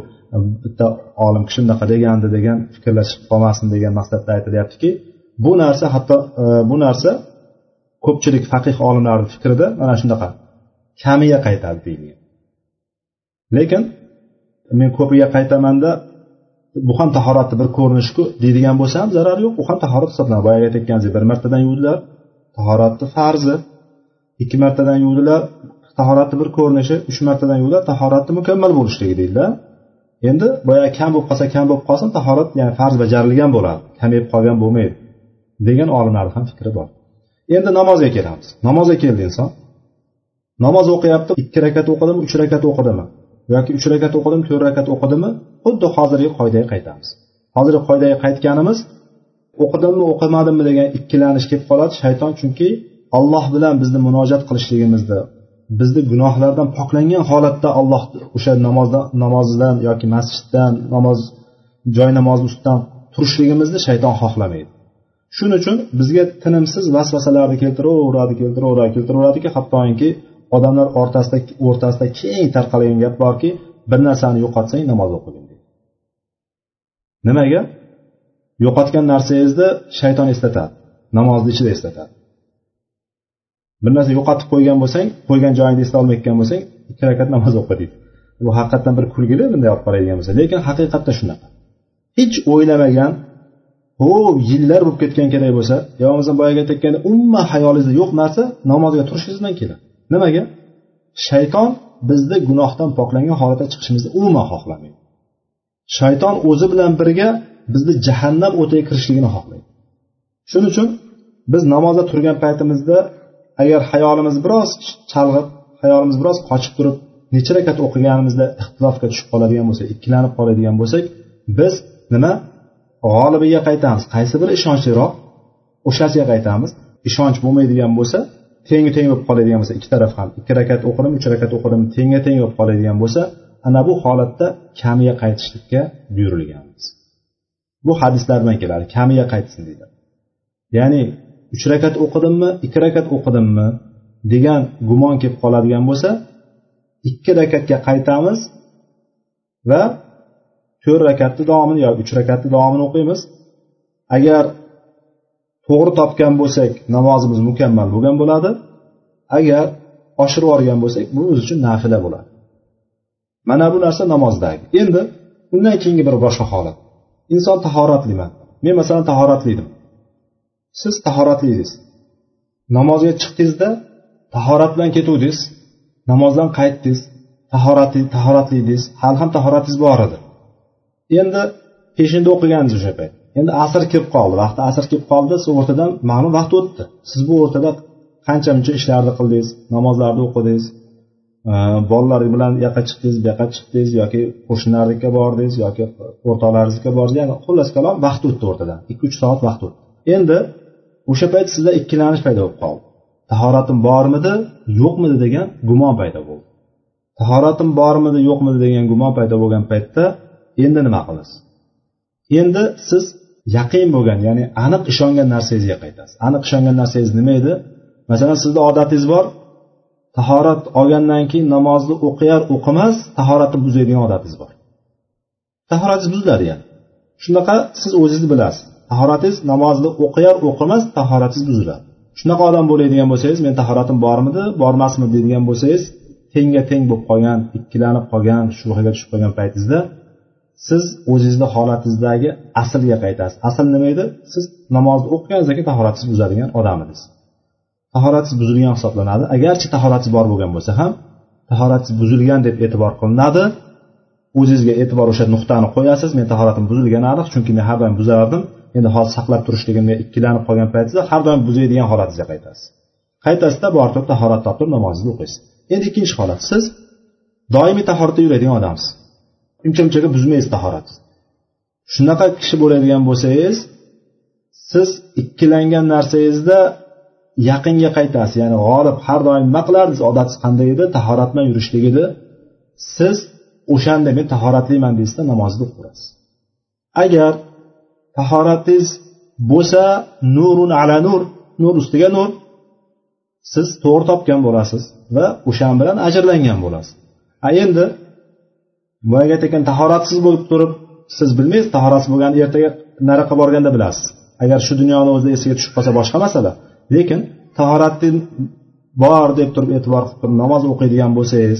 bitta olim kishi bunaqa degandi degan fikrlar chiqib qolmasin degan maqsadda aytilyaptiki bu narsa hatto e, bu narsa ko'pchilik faqih olimlarni fikrida mana shunaqa kamiga qaytadi deyilgan. Lekin men ko'piga qaytamanda bu ham tahoratni bir ko'rinishku deydigan bo'lsam zarari yo'q u ham tahorat hisoblanadi. Boyagi aytayotganingizdek bir martadan yuvdilar tahoratni farzi. Ikki martadan yuvdilar tahoratni bir ko'rinishi uch martadan yuvdilar tahoratni mukammal bo'lishligi deydilar endi boyagi kam bo'lib qolsa kam bo'lib qolsin tahorat ya'ni farz bajarilgan bo'ladi kamayib qolgan bo'lmaydi degan olimlarni ham fikri bor. Endi namozga kelamiz namozga keldi inson? Namoz o'qiyapti ikki rakat o'qidimi? Uch rakat o'qidimi? Yoki uch rakat o'qidimi? To'rt rakat o'qidimi? Xuddi hozirgi qoidaga qaytamiz. Hozirgi qoidaga qaytganimiz o'qidimmi o'qimadimmi? degan ikkilanish kelib qoladi shayton. Chunki alloh bilan bizni munojat qilishligimizni bizni gunohlardan poklangan holatda alloh o'sha namozdan namozdan yoki masjiddan namoz joy namozi ustidan turishligimizni shayton xohlamaydi. Shuning uchun bizga tinimsiz vasvasalarni keltiraveradi keltiraveradi keltiraveradiki hattoki odamlar o'rtasida o'rtasida keng tarqalgan gap borki bir narsani yo'qotsang namoz o'qigin nimaga? Yo'qotgan narsangizni shayton eslatadi namozni ichida eslatadi. Bir narsa yo'qotib qo'ygan bo'lsang qo'ygan joyingni eslolmayotgan bo'lsang ikki rakat namoz o'qi deydi. Bu haqiqatdan bir kulgili bunday olib qaraydigan bo'lsa lekin haqiqatda shunaqa. Hech o'ylamagan ho yillar bo'lib ketgan kerak bo'lsa yo bo'lmasam boyagi aytayotganda umuman hayolingizda yo'q narsa namozga turishingiz bilan keladi nimaga? Shayton bizni gunohdan poklangan holatda chiqishimizni umuman xohlamaydi. Shayton o'zi bilan birga bizni jahannam o'tiga kirishligini xohlaydi shuning uchun biz namozda turgan paytimizda agar hayolimiz biroz chalg'ib hayolimiz biroz qochib turib necha rakat o'qiganimizda ixtilofga tushib qoladigan bo'lsak ikkilanib qoladigan bo'lsak biz nima? G'olibiga qaytamiz. Qaysi biri ishonchliroq? O'shasiga qaytamiz. Ishonch bo'lmaydigan bo'lsa tengi teng bo'lib qoladigan bo'lsa ikki taraf ham ikki rakat o'qidim uch rakat o'qidim tengga teng bo'lib qoladigan bo'lsa ana bu holatda kamiga qaytishlikka buyurilganmiz. Bu hadislar bilan keladi. Kamiga qaytsin deydi. Ya'ni uch rakat o'qidimmi ikki rakat o'qidimmi degan gumon kelib qoladigan bo'lsa ikki rakatga qaytamiz va to'rt rakatni davomini yo uch rakatni davomini o'qiymiz. Agar to'g'ri topgan bo'lsak namozimiz mukammal bo'lgan bo'ladi. Agar oshirib yuborgan bo'lsak bu o'zi uchun nafila bo'ladi. Mana bu narsa namozdagi. Endi undan keyingi bir boshqa holat. Inson tahoratliman. Men masalan tahoratli edim siz tahoratli edingiz namozga chiqdingizda tahorat bilan ketuvdingiz. Namozdan qaytdingiz. Tahoratli tahoratli edingiz hali ham tahoratingiz bor edi. Endi peshinda o'qiganmiz o'sha payt endi asr kelib qoldi. Vaqti asr kelib qoldi siz o'rtadan ma'lum vaqt o'tdi. Siz bu o'rtada qancha muncha ishlarni qildingiz namozlarni o'qidingiz e, bolalar bilan u yoqqa chiqdingiz bu yoqqa chiqdingiz yoki qo'shnilarnikiga bordingiz yoki o'rtoqlaringizga bordingiz. Ya'ni xullas kalom vaqt o'tdi o'rtadan. Ikki uch soat vaqt o'tdi. Endi o'sha payt sizda ikkilanish paydo bo'lib qoldi. Tahoratim bormidi yo'qmidi degan gumon paydo bo'ldi. Tahoratim bormidi yo'qmidi degan gumon paydo bo'lgan paytda endi nima qilasiz? Endi siz yaqin bo'lgan ya'ni aniq ishongan narsangizga qaytasiz aniq ishongan narsangiz nima edi? Masalan sizni odatingiz bor tahorat olgandan keyin namozni o'qiyar o'qimas tahoratni buzadigan odatingiz bor. Tahoratingiz buziladi ya'ni. Shunaqa siz o'zingizni bilasiz. Tahoratingiz namozni o'qiyar o'qimas tahoratingiz buziladi. Shunaqa odam bo'ladigan bo'lsangiz men tahoratim bormidi bormasmi deydigan bo'lsangiz tengga teng bo'lib qolgan ikkilanib qolgan shubhaga tushib qolgan paytingizda siz o'zingizni holatingizdagi aslga qaytasiz. Asl nima edi? Siz namozni o'qigan lekin tahoratsiz buzadigan odam edingiz. Tahoratingiz buzilgan hisoblanadi. Agarchi tahoratingiz bor bo'lgan bo'lsa ham tahoratingiz buzilgan deb e'tibor qilinadi. O'zingizga e'tibor o'sha nuqtani qo'yasiz. Men tahoratim buzilgani aniq chunki men har doim buzardim. Endi hozir saqlab turishligimga ikkilanib qolgan paytingizda har doim buzadigan holatingizga qaytasiz. Qaytasizda borib turib tahorat topib namozingizni o'qiysiz. Endi ikkinchi holat. Siz doimiy tahoratda yuradigan odamsiz. Uncha munchaga buzmaysiz tahorat shunaqa kishi bo'ladigan bo'lsangiz siz ikkilangan narsangizda yaqinga qaytasiz. Ya'ni g'olib har doim nima qilardingiz? Odatingiz qanday edi? Tahorat bilan yurishlik edi. Siz o'shanda men tahoratliman deysizda namozni o'qiysiz agar tahoratingiz bo'lsa nurun ala nur nur ustiga nur siz to'g'ri topgan bo'lasiz va o'shan bilan ajrlangan bo'lasiz. A endi boyagi aytgan tahoratsiz bo'lib turib siz bilmaysiz tahoratsiz bo'lganda ertaga nariyoqqa borganda bilasiz. Agar shu dunyoni o'zida esiga tushib qolsa boshqa masala. Lekin tahoratni bor deb turib e'tibor qilib turib namoz o'qiydigan bo'lsangiz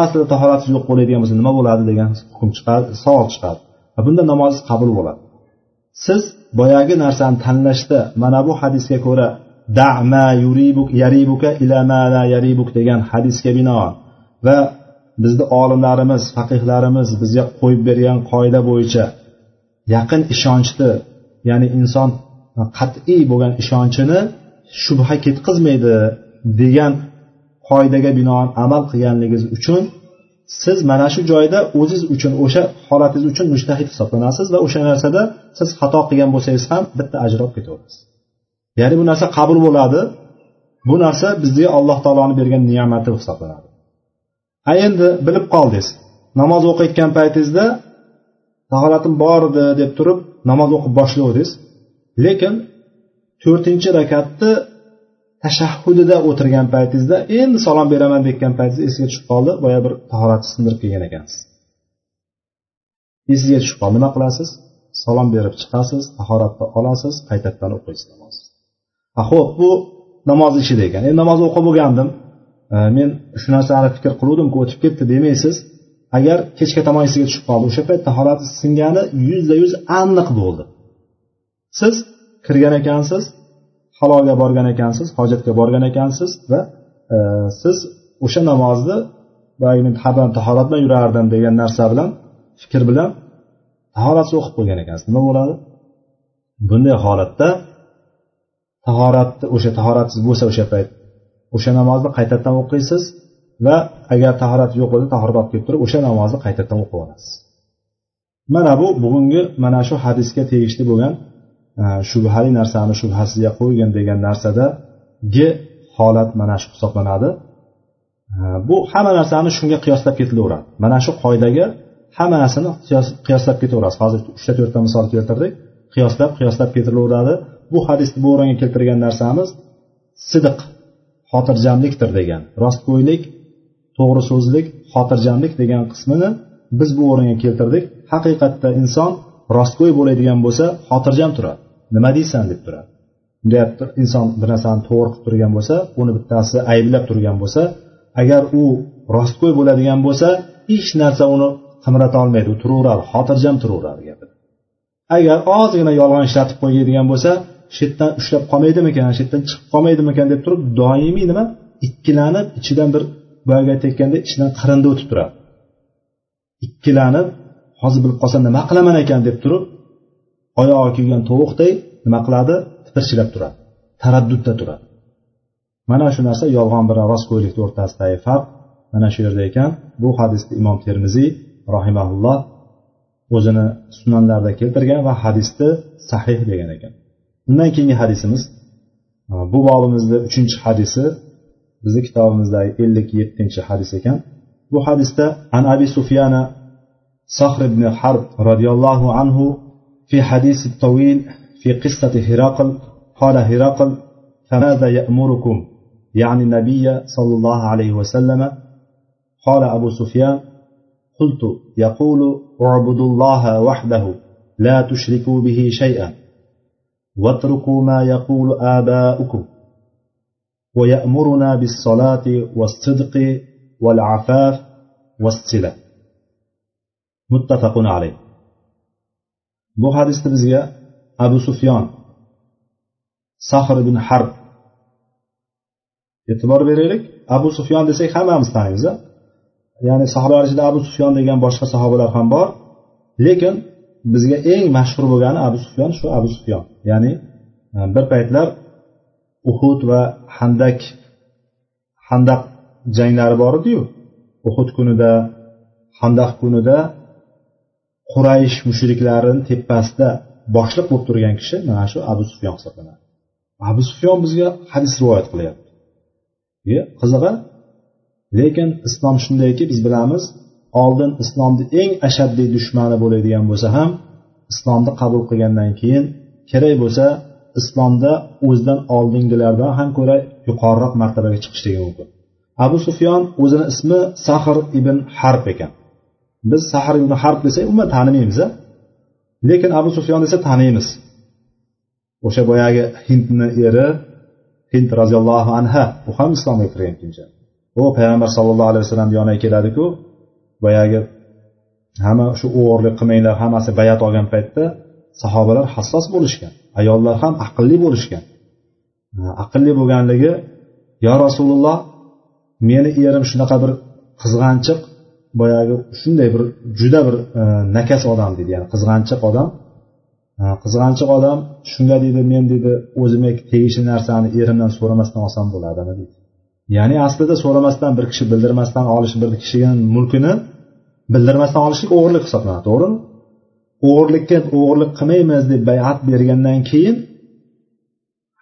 aslida tahoratsiz yo'q bo'ladigan bo'lsa nima bo'ladi degan hukm chiqadi savol chiqadi. Va bunda namozingiz qabul bo'ladi. Siz boyagi narsani tanlashda mana bu hadisga ko'ra dama yuribuk yaribuka ila ma la yaribuk degan hadisga binoan va bizni olimlarimiz faqihlarimiz bizga qo'yib bergan qoida bo'yicha yaqin ishonchni ya'ni inson qat'iy bo'lgan ishonchini shubha ketqizmaydi degan qoidaga binoan amal qilganligingiz uchun siz mana shu joyda o'ziz uchun o'sha holatingiz uchun mushtahid hisoblanasiz va o'sha narsada siz xato qilgan bo'lsangiz ham bitta ajr olib ketaverasiz. Ya'ni bu narsa qabul bo'ladi. Bu narsa bizga alloh taoloni bergan ne'mati hisoblanadi. Ha endi bilib qoldingiz. Namoz o'qiyotgan paytingizda tahoratim bor edi deb turib namoz o'qib boshlavdingiz lekin to'rtinchi rakatni tashahhudida o'tirgan paytingizda endi salom beraman deyotgan paytingizda esga tushib qoldi. Boya bir tahoratni sindirib kelgan ekansiz. Esingizga tushib qoldi. Nima qilasiz? Salom berib chiqasiz tahoratni olasiz qaytadan o'qiysiz namozni ho'p bu namoz ichida ekan. Endi namoz o'qib bo'lgandim Э, men shu narsani fikr qiluvdimku o'tib ketdi demaysiz. Agar kechga tomon esiga tushib qoldi o'sha payt tahorati singani yuzda yuz aniq bo'ldi. Siz kirgan ekansiz halolga borgan ekansiz hojatga borgan ekansiz va e, siz o'sha namozni boyagi men tahorat bilan yurardim degan narsa bilan fikr bilan tahoratsiz o'qib qo'ygan ekansiz. Nima bo'ladi? Bunday holatda tahoratni o'sha tahoratsiz bo'lsa o'sha payt o'sha namozni qaytadan o'qiysiz va agar tahorat yo'q bo'lsa tahorat olib kelib turib o'sha namozni qaytadan o'qib olasiz. Mana bu bugungi mana shu hadisga tegishli bo'lgan e, shubhali narsani shubhasiga qo'ygin degan narsadagi holat mana shu hisoblanadi. E, bu hamma narsani shunga qiyoslab ketilaveradi. Mana shu qoidaga hammasini qiyoslab ketaverasiz hozir uchta to'rtta misol keltirdik. Qiyoslab qiyoslab ketilaveradi. Bu hadisni bu o'ringa keltirgan narsamiz sidiq. Xotirjamlikdir degan. Rostgo'ylik to'g'ri so'zlik xotirjamlik degan qismini biz bu o'ringa keltirdik. Haqiqatda inson rostgo'y bo'ladigan bo'lsa xotirjam turadi. Nima deysan deb turadi. Deyapti inson bir narsani to'g'ri qilib turgan bo'lsa uni bittasi ayblab turgan bo'lsa agar u rostgo'y bo'ladigan bo'lsa hech narsa uni qimrata olmaydi. U turaveradi xotirjam turaveradi gapi agar ozgina yolg'on ishlatib qo'yadigan bo'lsa shu yerdan ushlab qolmaydimikan shu yerdan chiqib qolmaydimikan deb turib doimiy nima? Ikkilanib ichidan bir boyagi aytayotgandek ichidan qirindi o'tib turadi. Ikkilanib hozir bilib qolsam nima qilaman ekan deb turib oyog'i kuygan tovuqday nima qiladi? Tipirchilab turadi. Taraddudda turadi. Mana shu narsa yolg'on bilan rostgo'ylikni o'rtasidagi farq mana shu yerda ekan. Bu hadisni imom termiziy rahimaulloh o'zini sunanlarida keltirgan va hadisni sahih degan ekan. Undan keyingi hadisimiz. Bu bobimizni uchinchi hadisi bizni kitobimizdagi ellik yettinchi hadis ekan. Bu hadisda an abi sufyana صخر بن حرب رضي الله عنه في حديث الطويل في قصة هرقل قال هرقل فماذا يأمركم يعني النبي صلى الله عليه وسلم قال أبو سفيان قلت يقول اعبدوا الله وحده لا تشركوا به شيئا واتركوا ما يقول آباؤكم ويأمرنا بالصلاة والصدق والعفاف والصلة muttafaqun alayh bu hadisda bizga abu sufyon sahr ibn harb e'tibor beraylik abu sufyon desak hammamiz taniymiz ya'ni sahobalar ichida abu sufyon degan boshqa sahobalar ham bor lekin bizga eng mashhur bo'lgani abu sufyon shu abu sufyon ya'ni e, bir paytlar uhud va handak handaq janglari bor ediyu uhud kunida handaq kunida quraysh mushriklarini tepasida boshliq bo'lib turgan kishi mana shu abu sufyon hisoblanadi. Abu sufyon bizga hadis rivoyat qilyapti. Qizig'i lekin islom shundayki biz bilamiz oldin islomni eng ashaddiy dushmani bo'ladigan bo'lsa ham islomni qabul qilgandan keyin kerak bo'lsa islomda o'zidan oldingilardan ham ko'ra yuqoriroq martabaga chiqishligi mumkin. Abu sufyon o'zini ismi sahr ibn harb ekan. Biz sahr ibn harb desak umuman tanimaymiz lekin abu sufyon desa taniymiz. O'sha boyagi hindni eri hind roziyallohu anha u ham islomga kirgan keyinchalik u payg'ambar sallallohu alayhi vasallam yoniga keladiku boyagi hamma shu o'g'irlik qilmanglar hammasi bayat olgan paytda sahobalar hassos bo'lishgan ayollar ham aqlli bo'lishgan. Aqlli bo'lganligi yo rasululloh meni erim shunaqa bir qizg'anchiq boyagi shunday bir juda bir e, nakas odam deydi ya'ni qizg'anchiq odam. Qizg'anchiq odam shunga deydi men deydi o'zimga tegishli narsani erimdan so'ramasdan olsam bo'ladimi? deydi ya'ni aslida so'ramasdan bir kishi bildirmasdan olish bir kishini mulkini bildirmasdan olishlik o'g'irlik hisoblanadi to'g'rimi? O'g'irlikka o'g'irlik qilmaymiz deb bayat bergandan keyin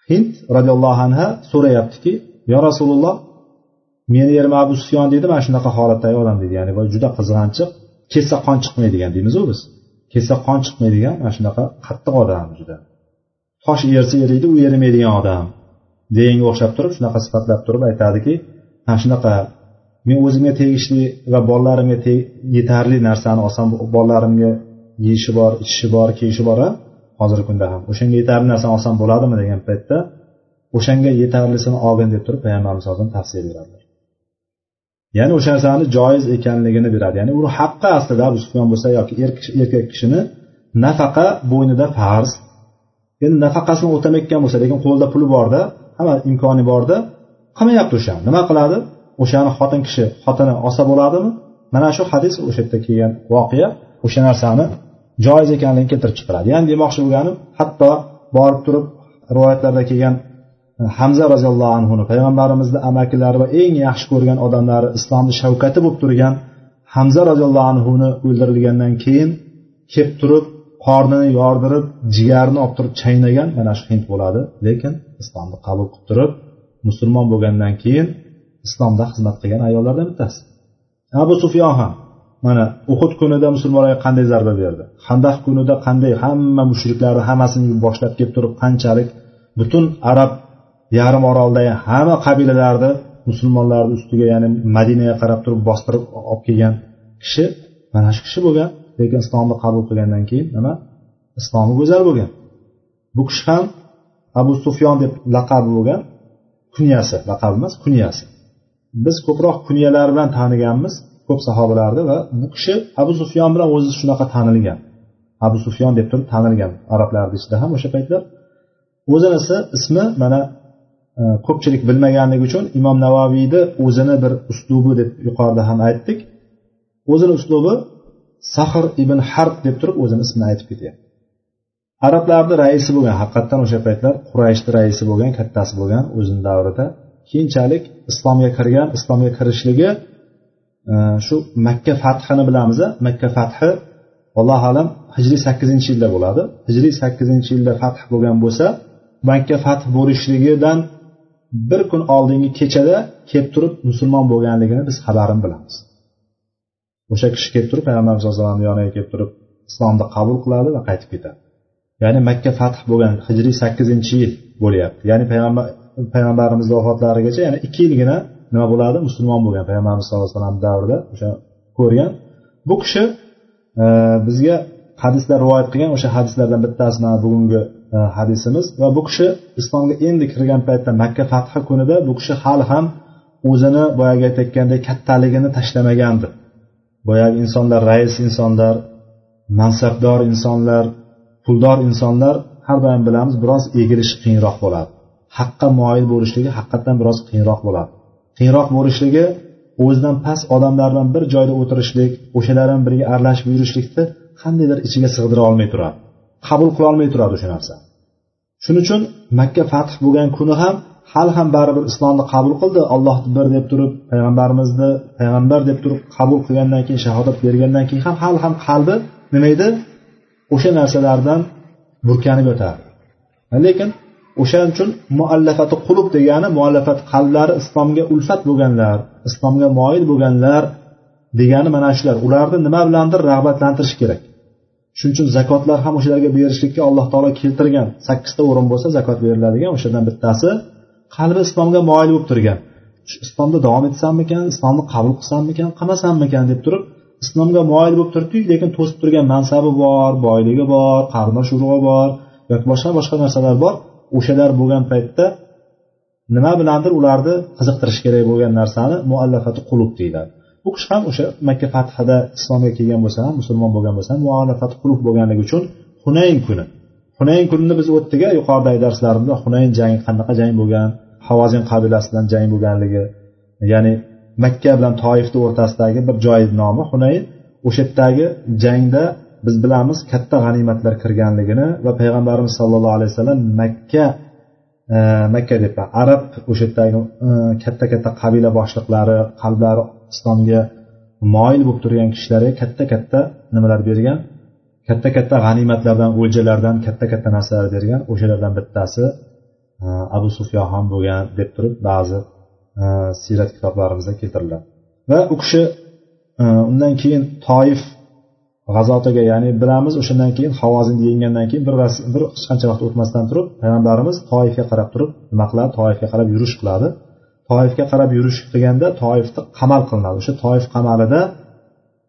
hind roziyallohu anhu so'rayaptiki yo rasululloh meni erim abu sufyon deydi mana shunaqa holatdagi odam deydi ya'ni juda qizg'anchiq ketsa qon chiqmaydigan deymizu biz. Ketsa qon chiqmaydigan mana shunaqa qattiq odam juda. Tosh ersa eriydi u erimaydigan odam. Deganga o'xshab turib shunaqa sifatlab turib aytadiki mana shunaqa men o'zimga tegishli va bolalarimga yetarli narsani olsam bolalarimga yeyishi bor ichishi bor kiyishi bor a hozirgi kunda ham. O'shanga yetarli narsani olsam bo'ladimi degan paytda o'shanga yetarlisini olgin deb turib payg'ambarimiz alayhisalom tavsiya beradilar. Ya'ni o'sha narsani joiz ekanligini beradi. Ya'ni u haqqi aslida abu sufyon bo'lsa yoki er erkak kishini nafaqa bo'ynida farz. Endi nafaqasini o'tamayotgan bo'lsa lekin qo'lida puli borda hamma imkoni borda qilmayapti o'shani nima qiladi? O'shani xotin kishi xotini olsa bo'ladimi? Mana shu hadis o'sha yerda kelgan voqea. O'sha narsani joiz ekanligini keltirib chiqaradi ya'ni demoqchi bo'lganim hatto borib turib rivoyatlarda kelgan e, hamza roziyallohu anhuni payg'ambarimizni amakilari va eng yaxshi ko'rgan odamlari islomni shavkati bo'lib turgan hamza roziyallohu anhuni o'ldirilgandan keyin kelib turib qornini yordirib jigarni olib turib chaynagan mana shu hind bo'ladi. Lekin islomni qabul qilib turib musulmon bo'lgandan keyin islomda xizmat qilgan ayollardan bittasi. Abu sufyon ham mana uhud kunida musulmonlarga qanday zarba berdi? Handaq kunida qanday hamma mushriklarni hammasini boshlab kelib turib qanchalik butun arab yarim oroldagi hamma qabilalarni musulmonlarni ustiga ya'ni madinaga qarab turib bostirib olib kelgan kishi mana shu kishi bo'lgan. Lekin islomni qabul qilgandan keyin nima? Islomi go'zal bo'lgan. Bu kishi ham abu sufyon deb laqabi bo'lgan kunyasi. Laqabi emas kunyasi. Biz ko'proq kunyalar bilan taniganmiz ko'p sahobalarni va bu kishi abu sufyon bilan o'zi shunaqa tanilgan. Abu sufyon deb turib tanilgan arablarni ichida ham o'sha paytlar. O'zinisi ismi mana e, ko'pchilik bilmaganligi uchun imom navaviyni o'zini bir uslubi deb yuqorida ham aytdik. O'zini uslubi sahr ibn harb deb turib o'zini ismini aytib ketyapti. Arablarni raisi bo'lgan haqiqatdan o'sha paytlar qurayshni raisi bo'lgan kattasi bo'lgan o'zini davrida keyinchalik islomga kirgan islomga kirishligi e, shu makka fathini bilamiz makka fathi allohu alam hijriy sakkizinchi yilda bo'ladi. Hijriy sakkizinchi yilda fath bo'lgan bo'lsa makka fath bo'lishligidan bir kun oldingi kechada kelib turib musulmon bo'lganligini biz xabarini bilamiz. O'sha kishi kelib turib payg'ambarimiz sallallohu alayhi vasallamni yoniga kelib turib islomni qabul qiladi va qaytib ketadi. Ya'ni makka fath bo'lgan hijriy sakkizinchi yil bo'lyapti. Ya'ni payg'ambar payg'ambarimizni vafotlarigacha ya'ni ikki yilgina nima bo'ladi? Musulmon bo'lgan payg'ambarimiz sallallohu alayhi vasallam davrida o'sha ko'rgan. Bu kishi e, bizga hadislar rivoyat qilgan. O'sha hadislardan bittasi mana bugungi e, hadisimiz. Va bu kishi islomga endi kirgan paytda makka fathi kunida bu kishi hali ham o'zini boyagi aytayotgandek kattaligini tashlamagandi boyagi insonlar rais insonlar mansabdor insonlar puldor insonlar har doim bilamiz biroz egilish qiyinroq bo'ladi. Haqqa moyil bo'lishligi haqiqatdan biroz qiyinroq bo'ladi. Qiyinroq bo'lishligi o'zidan past odamlar bilan bir joyda o'tirishlik o'shalar bilan birga aralashib yurishlikni qandaydir ichiga sig'dira olmay turadi. Qabul qila olmay turadi o'sha narsa. Shuning uchun makka fath bo'lgan kuni ham hali ham baribir islomni qabul qildi. Olloh bir deb turib payg'ambarimizni payg'ambar deb turib qabul qilgandan keyin shahodat bergandan keyin ham hali ham qalbi nima edi? O'sha narsalardan burkanib o'tardi lekin o'shaning uchun muallafati qulub degani muallafat qalblari islomga ulfat bo'lganlar islomga moyil bo'lganlar degani mana shular. Ularni nima bilandir rag'batlantirish kerak. Shuning uchun zakotlar ham o'shalarga berishlikka alloh taolo keltirgan. Sakkizta o'rin bo'lsa zakot beriladigan o'shadan bittasi qalbi islomga moyil bo'lib turgan. Islomda davom etsammikan islomni qabul qilsammikan qilmasammikan deb turib islomga moyil bo'lib turibdiyu lekin to'sib turgan mansabi bor boyligi bor qarindosh urug'i bor yoki boshqa boshqa narsalar bor. O'shalar bo'lgan paytda nima bilandir ularni qiziqtirish kerak bo'lgan narsani muallafati qulub deyiladi. Bu kishi ham o'sha makka fathida islomga kelgan bo'lsa ham musulmon bo'lgan bo'lsa ham muallafati qulub bo'lganligi uchun hunayn kuni. Hunayn kunini biz o'tdik yuqoridagi darslarimizda hunayn jangi qanaqa jang bo'lgan havozin qabilasi bilan jang bo'lganligi ya'ni makka bilan toifni o'rtasidagi bir joy nomi hunayn o'sha yerdagi jangda biz bilamiz katta g'animatlar kirganligini va payg'ambarimiz sollallohu alayhi vasallam makka e, makka deb arab o'sha yerdagi e, katta katta qabila boshliqlari qalblari islomga moyil bo'lib turgan kishilarga katta katta nimalar bergan. Katta katta g'animatlardan o'ljalardan katta katta narsalar bergan o'shalardan bittasi e, abu sufyon ham bo'lgan deb turib ba'zi e, siyrat kitoblarimizda keltiriladi va u kishi e, undan keyin toif g'azotiga ya'ni bilamiz o'shandan keyin havozinni yenggandan keyin bir bir hech qancha vaqt o'tmasdan turib payg'ambarimiz toifga qarab turib nima qiladi? Toifga qarab yurish qiladi. Toifga qarab yurish qilganda toifni qamal qilinadi. O'sha toif qamalida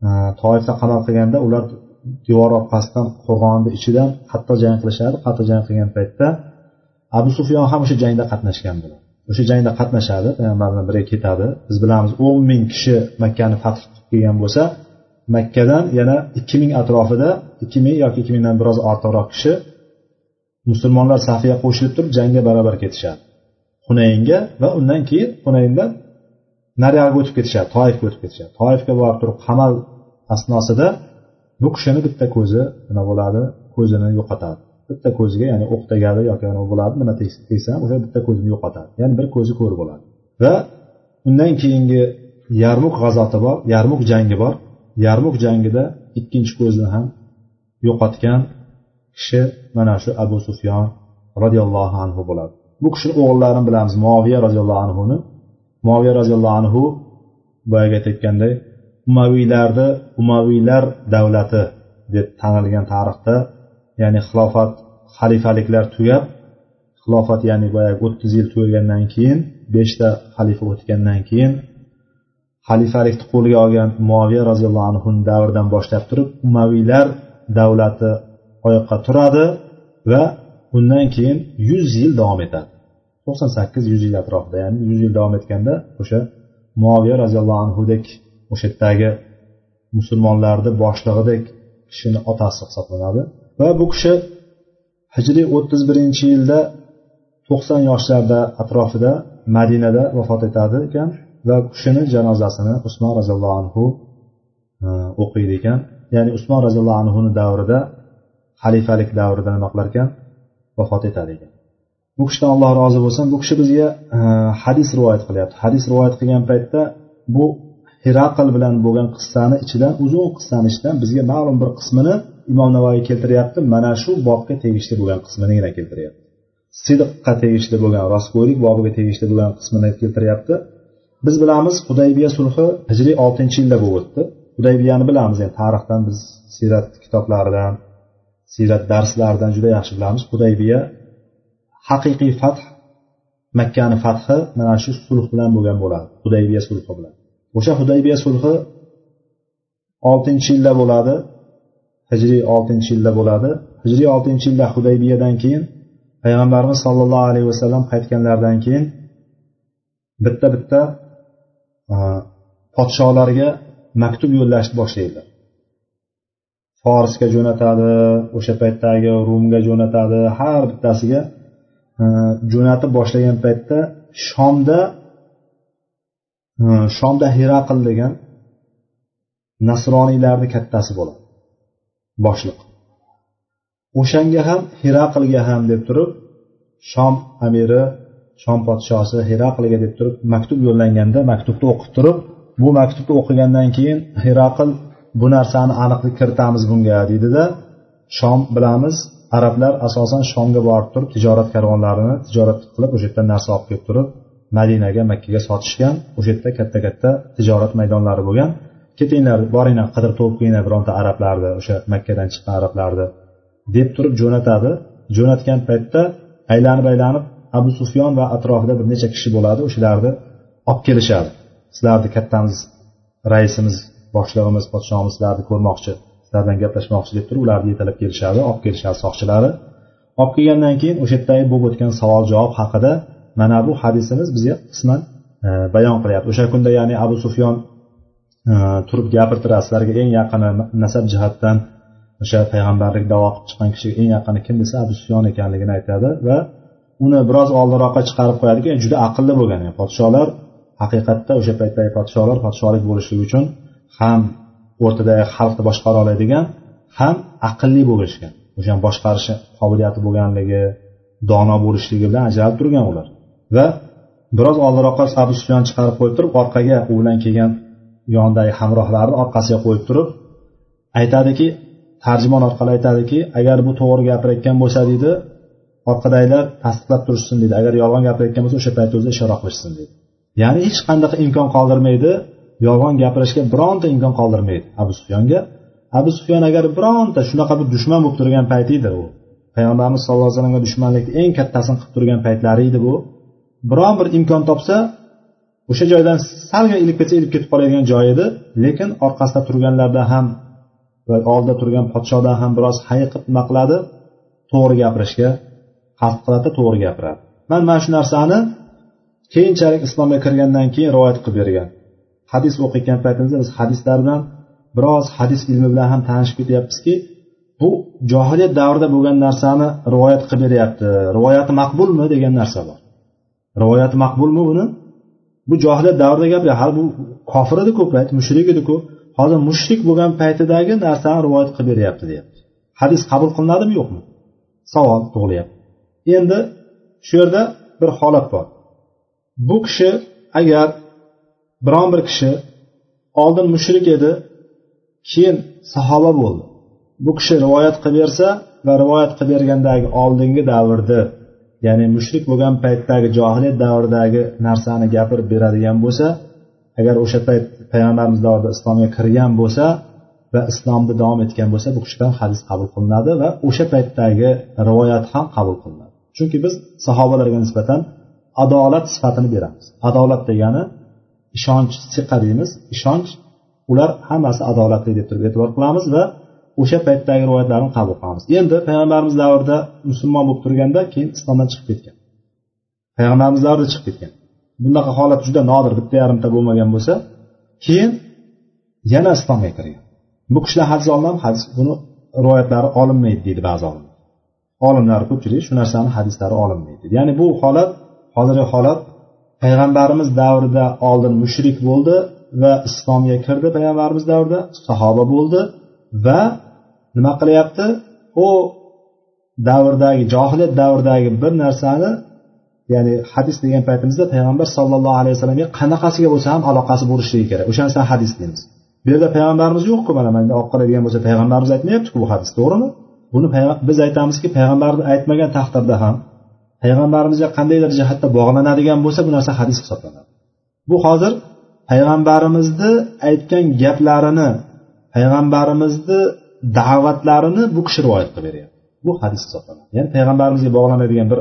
e, toifda qamal qilganda ular devor orqasidan qo'rg'onni ichidan qattiq jang qilishadi qattiq jang qilgan paytda abu sufyon ham o'sha jangda qatnashgan bo'ladi. O'sha jangda qatnashadi payg'ambar bilan birga ketadi. Biz bilamiz o'n ming kishi makkani fath qilib kelgan bo'lsa makkadan yana ikki ming atrofida ikki ming yoki ikki mingdan biroz ortiqroq kishi musulmonlar safiga qo'shilib turib jangga barobar ketishadi. Hunaynga va undan keyin hunayndan nariyog'iga o'tib ketishadi toifga o'tib ketishadi. Toifga borib turib qamal asnosida bu kishini bitta ko'zi nima bo'ladi? Ko'zini yo'qotadi. Bitta ko'ziga ya'ni o'q tegadi yoki nima bo'ladi nima tegsa o'sha bitta ko'zini yo'qotadi. Ya'ni bir ko'zi ko'r bo'ladi. Va undan keyingi yarmuk g'azoti bor yarmuk jangi bor. Yarmuk jangida ikkinchi ko'zni ham yo'qotgan kishi mana shu abu sufyon roziyallohu anhu bo'ladi. Bu kishini o'g'illarini bilamiz moviya roziyallohu anhuni. Moviya roziyallohu anhu boyagi aytayotganday umaviylarni umaviylar davlati deb tanilgan tarixda ya'ni xilofat xalifaliklar tugab xilofat ya'ni boyagi o'ttiz yil tugagandan keyin beshta xalifa o'tgandan keyin xalifalikni qo'lga olgan muaviya roziyallohu anhu davridan boshlab turib umaviylar davlati oyoqqa turadi va undan keyin yuz yil davom etadi. To'qson sakkiz yuz yil atrofida ya'ni yuz yil davom etganda o'sha muaviya roziyallohu anhudek o'sha yerdagi musulmonlarni boshlig'idek kishini otasi hisoblanadi. Va bu kishi hijriy o'ttiz birinchi yilda to'qson yoshlarda atrofida madinada vafot etadi ekan va u kishini janozasini usmon roziyallohu anhu e, o'qiydi ekan. Ya'ni usmon roziyallohu anhuni davrida xalifalik davrida nima qilar ekan? Vafot etadi ekan. Bu kishidan alloh rozi bo'lsin. Bu kishi bizga e, hadis rivoyat qilyapti. Hadis rivoyat qilgan paytda bu hiraql bilan bo'lgan qissani ichidan uzun qissani ichidan bizga ma'lum bir qismini imom navoiy keltiryapti. Mana shu bobga tegishli bo'lgan qisminigina keltiryapti. Sidqqa tegishli bo'lgan rostgo'ylik bobiga tegishli bo'lgan qismini keltiryapti. Biz bilamiz hudaybiya sulhi hijriy oltinchi yilda bo'lib o'tdi. Hudaybiyani bilamiz endi tarixdan biz siyrat kitoblaridan siyrat darslaridan juda yaxshi bilamiz. Hudaybiya haqiqiy fath makkani fathi mana shu sulh bilan bo'lgan bo'ladi. Hudaybiya sulhi bilan. O'sha hudaybiya sulhi oltinchi yilda bo'ladi. Hijriy oltinchi yilda bo'ladi. Hijriy oltinchi yilda hudaybiyadan keyin payg'ambarimiz sollallohu alayhi vasallam qaytganlaridan keyin bitta bitta e, podsholarga maktub yo'llashni boshlaydilar forsga jo'natadi o'sha paytdagi rumga jo'natadi har bittasiga e, jo'natib boshlagan paytda shomda shomda hiraql degan nasroniylarni kattasi bo'ladi. Boshliq. O'shanga ham hiraqlga ham deb turib shom amiri shom podshosi hiraqlga deb turib maktub yo'llanganda maktubni o'qib turib bu maktubni o'qigandan keyin hiraql bu narsani aniqlik kiritamiz bunga deydida shom bilamiz arablar asosan shomga borib turib tijorat karvonlarini tijorat qilib o'sha yerdan narsa olib kelib turib madinaga makkaga sotishgan o'sha yerda katta katta tijorat maydonlari bo'lgan. Ketinglar boringlar qidirib topib kelinglar bironta arablarni o'sha makkadan chiqqan arablarni deb turib jo'natadi. Jo'natgan paytda aylanib aylanib abu sufyon va atrofida bir necha kishi bo'ladi o'shalarni olib kelishadi. Sizlarni kattamiz raisimiz boshlig'imiz podshomiz sizlarni ko'rmoqchi sizlar bilan gaplashmoqchi deb turib ularni yetalab kelishadi olib kelishadi soqchilari. Olib kelgandan keyin o'sha yerdagi bo'lib o'tgan savol javob haqida mana bu hadisimiz bizga qisman e, bayon qilyapti. O'sha kunda ya'ni abu sufyon e, turib gapirtiradi sizlarga eng yaqini nasab jihatdan o'sha payg'ambarlik davo qilib chiqqan kishi eng yaqini kim desa abu sufyon ekanligini aytadi va uni biroz oldinroqqa chiqarib qo'yadiki juda aqlli bo'lgan yani podsholar haqiqatda o'sha paytdagi podsholar podsholik bo'lishligi uchun ham o'rtadagi xalqni boshqara oladigan ham aqlli bo'lishgan o'sha boshqarish qobiliyati bo'lganligi dono bo'lishligi bilan ajralib turgan ular. Va biroz oldinroqqa abu sufyon chiqarib qo'yib turib orqaga u bilan kelgan yonidagi hamrohlarni orqasiga qo'yib turib aytadiki tarjimon orqali aytadiki agar bu to'g'ri gapirayotgan bo'lsa deydi orqadagilar tasdiqlab turishsin deydi agar yolg'on gapirayotgan bo'lsa o'sha paytda o'zi ishora qilishsin deydi ya'ni hech qanaqa imkon qoldirmaydi. Yolg'on gapirishga bironta imkon qoldirmaydi abu sufyonga. Abu sufyon agar bironta shunaqa bir dushman bo'lib turgan payti edi u payg'ambarimiz sallallohu alayhi vasallamga dushmanlikni eng kattasini qilib turgan paytlari edi bu. Biron bir imkon topsa o'sha joydan salgina ilib ketsa ilib ketib qoladigan joy edi. Lekin orqasida turganlardan ham va oldida turgan podshodan ham biroz hayiqib nima qiladi to'g'ri gapirishga qasd qiladi to'g'ri gapiradi. Man mana shu narsani keyinchalik islomga kirgandan keyin rivoyat qilib bergan. Hadis o'qiyotgan paytimizda biz hadislardan biroz hadis ilmi bilan ham tanishib ketyapmizki bu johiliyat davrida bo'lgan narsani rivoyat qilib beryapti. Rivoyati maqbulmi degan narsa bor. Rivoyati maqbulmi uni? Bu johiliyat davrida gap hali bu kofir edi ko'p payt mushrik ediku. Hozir mushrik bo'lgan paytidagi narsani rivoyat qilib beryapti deyapti. Hadis qabul qilinadimi yo'qmi? Savol tug'ilyapti. Endi shu yerda bir holat bor. Bu kishi agar biron bir kishi oldin mushrik edi keyin sahoba bo'ldi. Bu kishi rivoyat qilib bersa va rivoyat qilib bergandagi oldingi davrni ya'ni mushrik bo'lgan paytdagi johiliyat davridagi narsani gapirib beradigan bo'lsa agar o'sha payt payg'ambarimiz davrida islomga kirgan bo'lsa va islomda davom etgan bo'lsa bu kishidan hadis qabul qilinadi va o'sha paytdagi rivoyat ham qabul qilinadi. Chunki biz sahobalarga nisbatan adolat sifatini beramiz. Adolat degani ishonch siqa deymiz. Ishonch ular hammasi adolatli deb turib e'tibor qilamiz va o'sha paytdagi rivoyatlarni qabul qilamiz. Endi payg'ambarimiz davrida musulmon bo'lib turganda keyin islomdan chiqib ketgan. Payg'ambarimiz davrida chiqib ketgan. Bunaqa holat juda nodir bitta yarimta bo'lmagan bo'lsa keyin yana islomga kirgan. Bu kishilar hadis olinadi hadis buni rivoyatlari olinmaydi deydi ba'zi olimlar. Olimlar ko'pchilik shu narsani hadislari olinmaydi ya'ni bu holat hozirgi holat payg'ambarimiz davrida oldin mushrik bo'ldi va islomga kirdi payg'ambarimiz davrida sahoba bo'ldi va nima qilyapti? U davrdagi johiliyat davridagi bir narsani ya'ni hadis degan paytimizda payg'ambar sallallohu alayhi vasallamga qanaqasiga bo'lsa ham aloqasi bo'lishligi kerak. O'shanisidan hadis deymiz. Bu yerda payg'ambarimiz yo'qku mana manda olib qaraydigan bo'lsa payg'ambarimiz aytmayaptiku bu hadis to'g'rimi? Buni biz aytamizki payg'ambarni aytmagan taqdirda ham payg'ambarimizga qandaydir jihatda bog'lanadigan bo'lsa bu narsa hadis hisoblanadi. Bu hozir payg'ambarimizni aytgan gaplarini payg'ambarimizni da'vatlarini bu kishi rivoyat qilib beryapti. Bu hadis hisoblanadi. Ya'ni payg'ambarimizga bog'lanadigan bir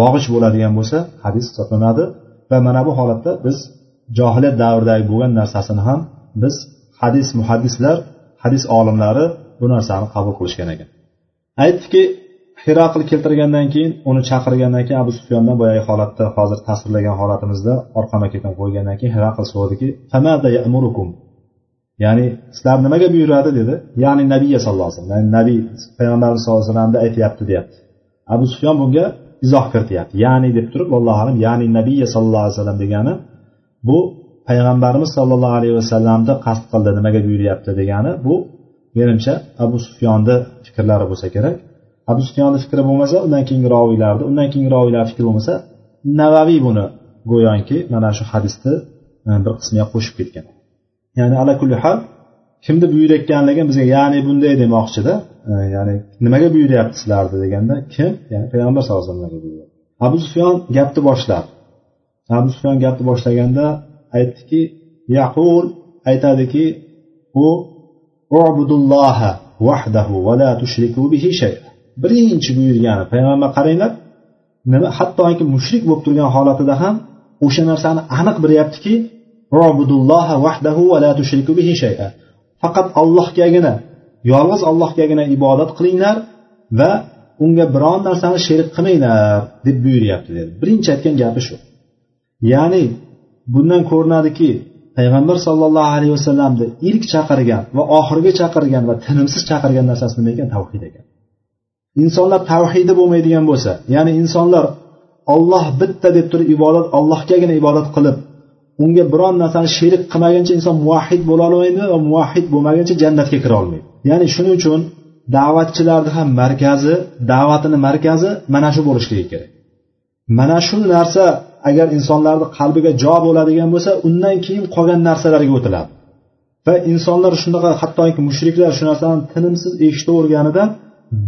bog'ish bo'ladigan bo'lsa hadis hisoblanadi va mana bu holatda biz johiliyat davridagi bo'lgan narsasini ham biz hadis muhaddislar hadis olimlari bu narsani qabul qilishgan ekan. Aytdiki hiraql keltirgandan keyin uni chaqirgandan keyin abu sufyondan boyagi holatda hozir tasvirlagan holatimizda orqama ketin qo'ygandan keyin hiraql so'radiki ya'ni sizlar nimaga buyuradi dedi? Ya'ni nabiy sallallohu alayhi vasallam ya'ni nabiy payg'ambarimiz sallallohu alayhi vasallamni aytyapti deyapti. Abu sufyon bunga izoh kirityapti. Ya'ni deb turib allohu alam ya'ni nabiy sallallohu alayhi vasallam degani bu payg'ambarimiz sollallohu alayhi vasallamni qasd qildi nimaga buyuryapti degani bu menimcha abu sufyonni fikrlari bo'lsa kerak. Abu sufyonni fikri bo'lmasa undan keyingi roviylarni undan keyingi roviylar fikri bo'lmasa navaviy buni go'yoki mana shu hadisni e, bir qismiga qo'shib ketgan. Ya'ni ala kulli hal kimni buyurayotganligi bizga ya'ni bunday demoqchida e, ya'ni nimaga buyuryapti sizlarni deganda kim? Ya'ni payg'ambar sallallohu alayhi vasallam abu sufyon gapni boshladi. Abu sufyon gapni boshlaganda aytdiki yaqul aytadiki u ubudulloha vahdahu va la tushriku bihi shay birinchi buyurgani payg'ambar qaranglar nima hattoki mushrik bo'lib turgan holatida ham o'sha narsani aniq bilyaptiki faqat ollohgagina yolg'iz ollohgagina ibodat qilinglar va unga biron narsani sherik qilmanglar deb buyuryapti dedi. Birinchi aytgan gapi shu. Ya'ni bundan ko'rinadiki payg'ambar sollallohu alayhi vasallamni ilk chaqirgan va oxirgi chaqirgan va tinimsiz chaqirgan narsasi nima ekan? Tavhid ekan. Insonlar tavhidi bo'lmaydigan bo'lsa ya'ni insonlar olloh bitta deb turib ibodat ollohgagina ibodat qilib unga biron narsani sherik qilmaguncha inson muvahhid bo'la olmaydi va muvahhid bo'lmaguncha jannatga kira olmaydi. Ya'ni shuning uchun da'vatchilarni ham markazi da'vatini markazi mana shu bo'lishligi kerak. Mana shu narsa agar insonlarni qalbiga jo bo'ladigan bo'lsa undan keyin qolgan narsalarga o'tiladi. Va insonlar shunaqa hattoki mushriklar shu narsani tinimsiz eshitaverganidan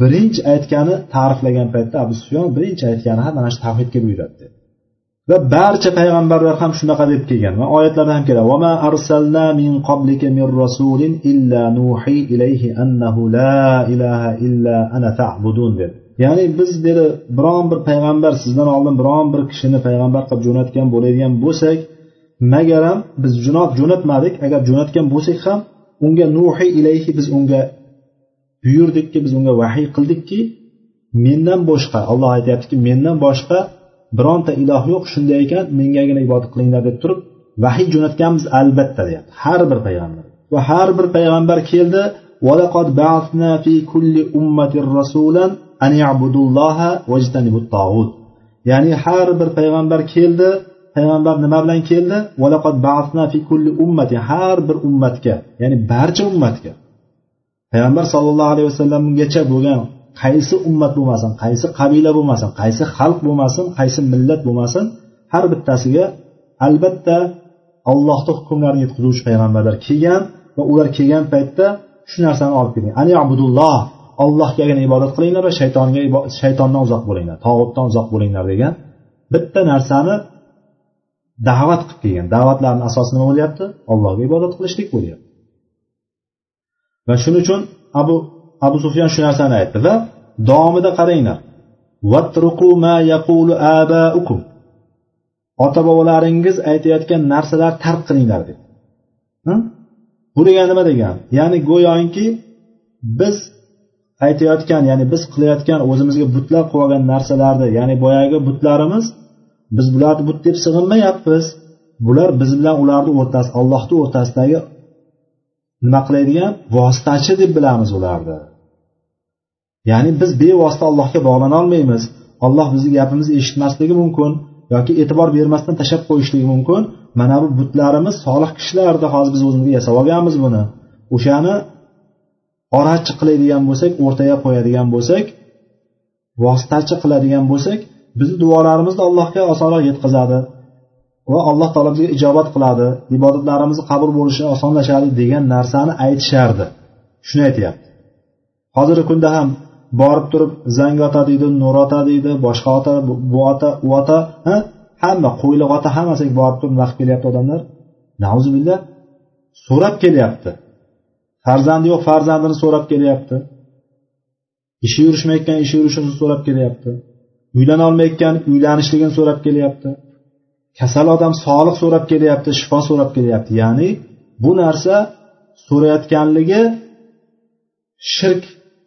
birinchi aytgani ta'riflagan paytda abu sufyon birinchi aytgani ham mana shu tavhidga buyuradi. Va barcha payg'ambarlar ham shunaqa deb kelgan va oyatlarda ham keladi. Vama arsalna min qablika min rasulin illa nuhi ilayhi annahu la ilaha illa ana ta'budun deb. Ya'ni biz dedi biron bir payg'ambar sizdan oldin biron bir kishini payg'ambar qilib jo'natgan bo'ladigan bo'lsak magaram biz jo'nat jo'natmadik agar jo'natgan bo'lsak ham unga nuhi ilayhi biz unga buyurdikki biz unga vahiy qildikki mendan boshqa olloh aytyaptiki mendan boshqa bironta iloh yo'q shunday ekan mengagina ibodat qilinglar deb turib vahiy jo'natganmiz albatta deyapti. Har bir payg'ambar. Va har bir payg'ambar keldi ya'ni har bir payg'ambar keldi payg'ambar nima bilan keldi? Har bir ummatga ya'ni barcha ummatga. Payg'ambar sollallohu alayhi vasallamgacha bo'lgan qaysi ummat bo'lmasin qaysi qabila bo'lmasin qaysi xalq bo'lmasin qaysi millat bo'lmasin har bittasiga albatta allohni hukmlarini yetkazuvchi payg'ambarlar kelgan va ular kelgan paytda shu narsani olib kelgan. Abudulloh allohgagina ibodat qilinglar va shaytonga shaytondan uzoq bo'linglar tog'utdan uzoq bo'linglar degan bitta narsani da'vat qilib kelgan. Da'vatlarni asosi nima bo'lyapti? Allohga ibodat qilishlik bo'lyapti. Va shuning uchun abu abu sufyan shu narsani aytdi va davomida qaranglar. Ota bobolaringiz aytayotgan narsalar tark qilinglar deb bu degani nima degani? Ya'ni go'yoki biz aytayotgan ya'ni biz qilayotgan o'zimizga butlar qilib olgan narsalarni ya'ni boyagi butlarimiz biz bularni but deb sig'inmayapmiz. Bular biz bilan ularni o'rtasi allohni o'rtasidagi nima qiladigan? Vositachi deb bilamiz ularni. Ya'ni biz bevosita allohga bog'lana olmaymiz. Olloh bizni gapimizni eshitmasligi mumkin yoki e'tibor bermasdan tashlab qo'yishligi mumkin. Mana bu butlarimiz solih kishilarni hozir biz o'zimizga yasab olganmiz buni. O'shani orachi qiladigan bo'lsak o'rtaga qo'yadigan bo'lsak vositachi qiladigan bo'lsak bizni duolarimizni allohga osonroq yetkazadi. Va alloh taolo bizga ijobat qiladi ibodatlarimiz qabul bo'lishi osonlashadi degan narsani aytishardi. Shuni aytyapti. Hozirgi kunda ham borib turib zang ota deydi nur ota deydi boshqa ota bu ota u ota hamma qo'yliq ota hammasiga borib turib nima qilib kelyapti odamlar. Nauzubillah. So'rab kelyapti. Farzandi yo'q farzandini so'rab kelyapti. Ishi yurishmayotgan ishi yurishini so'rab kelyapti. Uylanolmayotgan uylanishligini so'rab kelyapti. Kasal odam sog'liq so'rab kelyapti shifo so'rab kelyapti ya'ni bu narsa so'rayotganligi shirk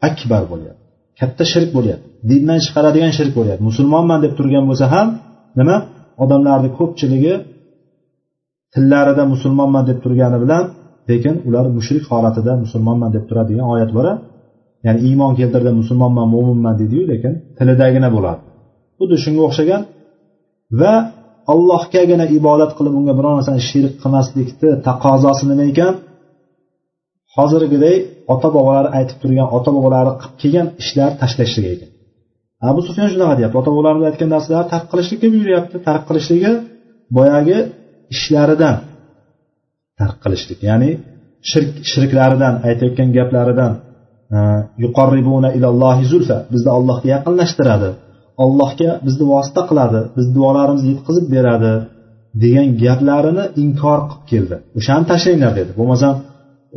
akbar bo'lyapti. Katta shirk bo'lyapti. Dindan chiqaradigan shirk bo'lyapti. Musulmonman deb turgan bo'lsa ham nima? Odamlarni ko'pchiligi tillarida musulmonman deb turgani bilan lekin ular mushrik holatida musulmonman deb turadigan oyat bor ya'ni iymon keltirdi musulmonman mo'minman deydiyu lekin tilidagina bo'ladi. Xuddi shunga o'xshagan va allohgagina ibodat qilib unga biror narsani shirk qilmaslikni taqozosi nima ekan? Hozirgiday ota bobolari aytib turgan ota bobolari qilib kelgan ishlarni tashlashlik ekan. Abu sufyan shunaqa deyapti. Ota bobolarimiz aytgan narsalarni tark qilishlikka buyuryapti tark qilishligi boyagi ishlaridan tark qilishlik. Ya'ni shirk shirklaridan aytayotgan gaplaridan yuqorribuna ilallohi zulfa. Bizni allohga yaqinlashtiradi. Allohga bizni vosita qiladi bizni duolarimizni yetkazib beradi degan gaplarini inkor qilib keldi. O'shani tashlanglar dedi. Bo'lmasam